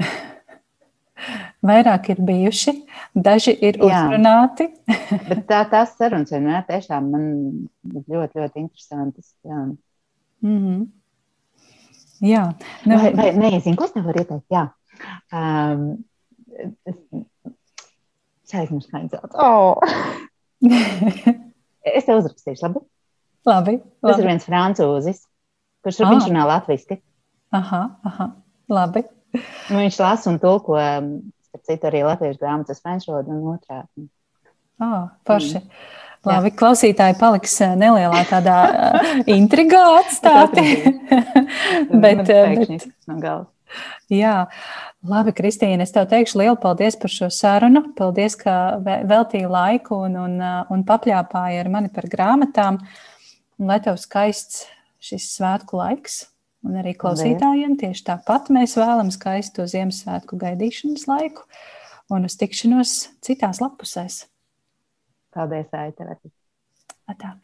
Vairāk ir bijuši, daži ir Jā. uzrunāti. Bet tā, tās sarunas vienmēr tiešām man ļoti, ļoti interesantas. Jā. Mm -hmm. Jā. Nu, vai, vai nezinu, ko es tev varu ieteikt? Jā. Um, es, Kā viņa sauc. Oh. Es tev uzrakstīšu, labi? Labi. Tas labi. ir viens francūzis, kurš Ah. viņš runā latviešu. Aha, aha. Labi. Viņš lasa un tulko, um, starp citu, arī latviešu grāmatas franču valodu un otrādi. Oh, forši. Mm. Labi, klausītāji paliks eh, nelielā tādā eh, intrigā atstāti. bet, Man eh, pēkšņi bet, no galvas. Jā, labi, Kristīne, es tev teikšu lielu paldies par šo sarunu. Paldies, ka ve- veltīji laiku un, un, un papļāpāji ar mani par grāmatām. Un lai tev skaists šis svētku laiks. Un arī klausītājiem tieši tāpat mēs vēlamies skaistu Ziemassvētku gaidīšanas laiku un uz tikšanos citās lapusēs. Paldies, Aita.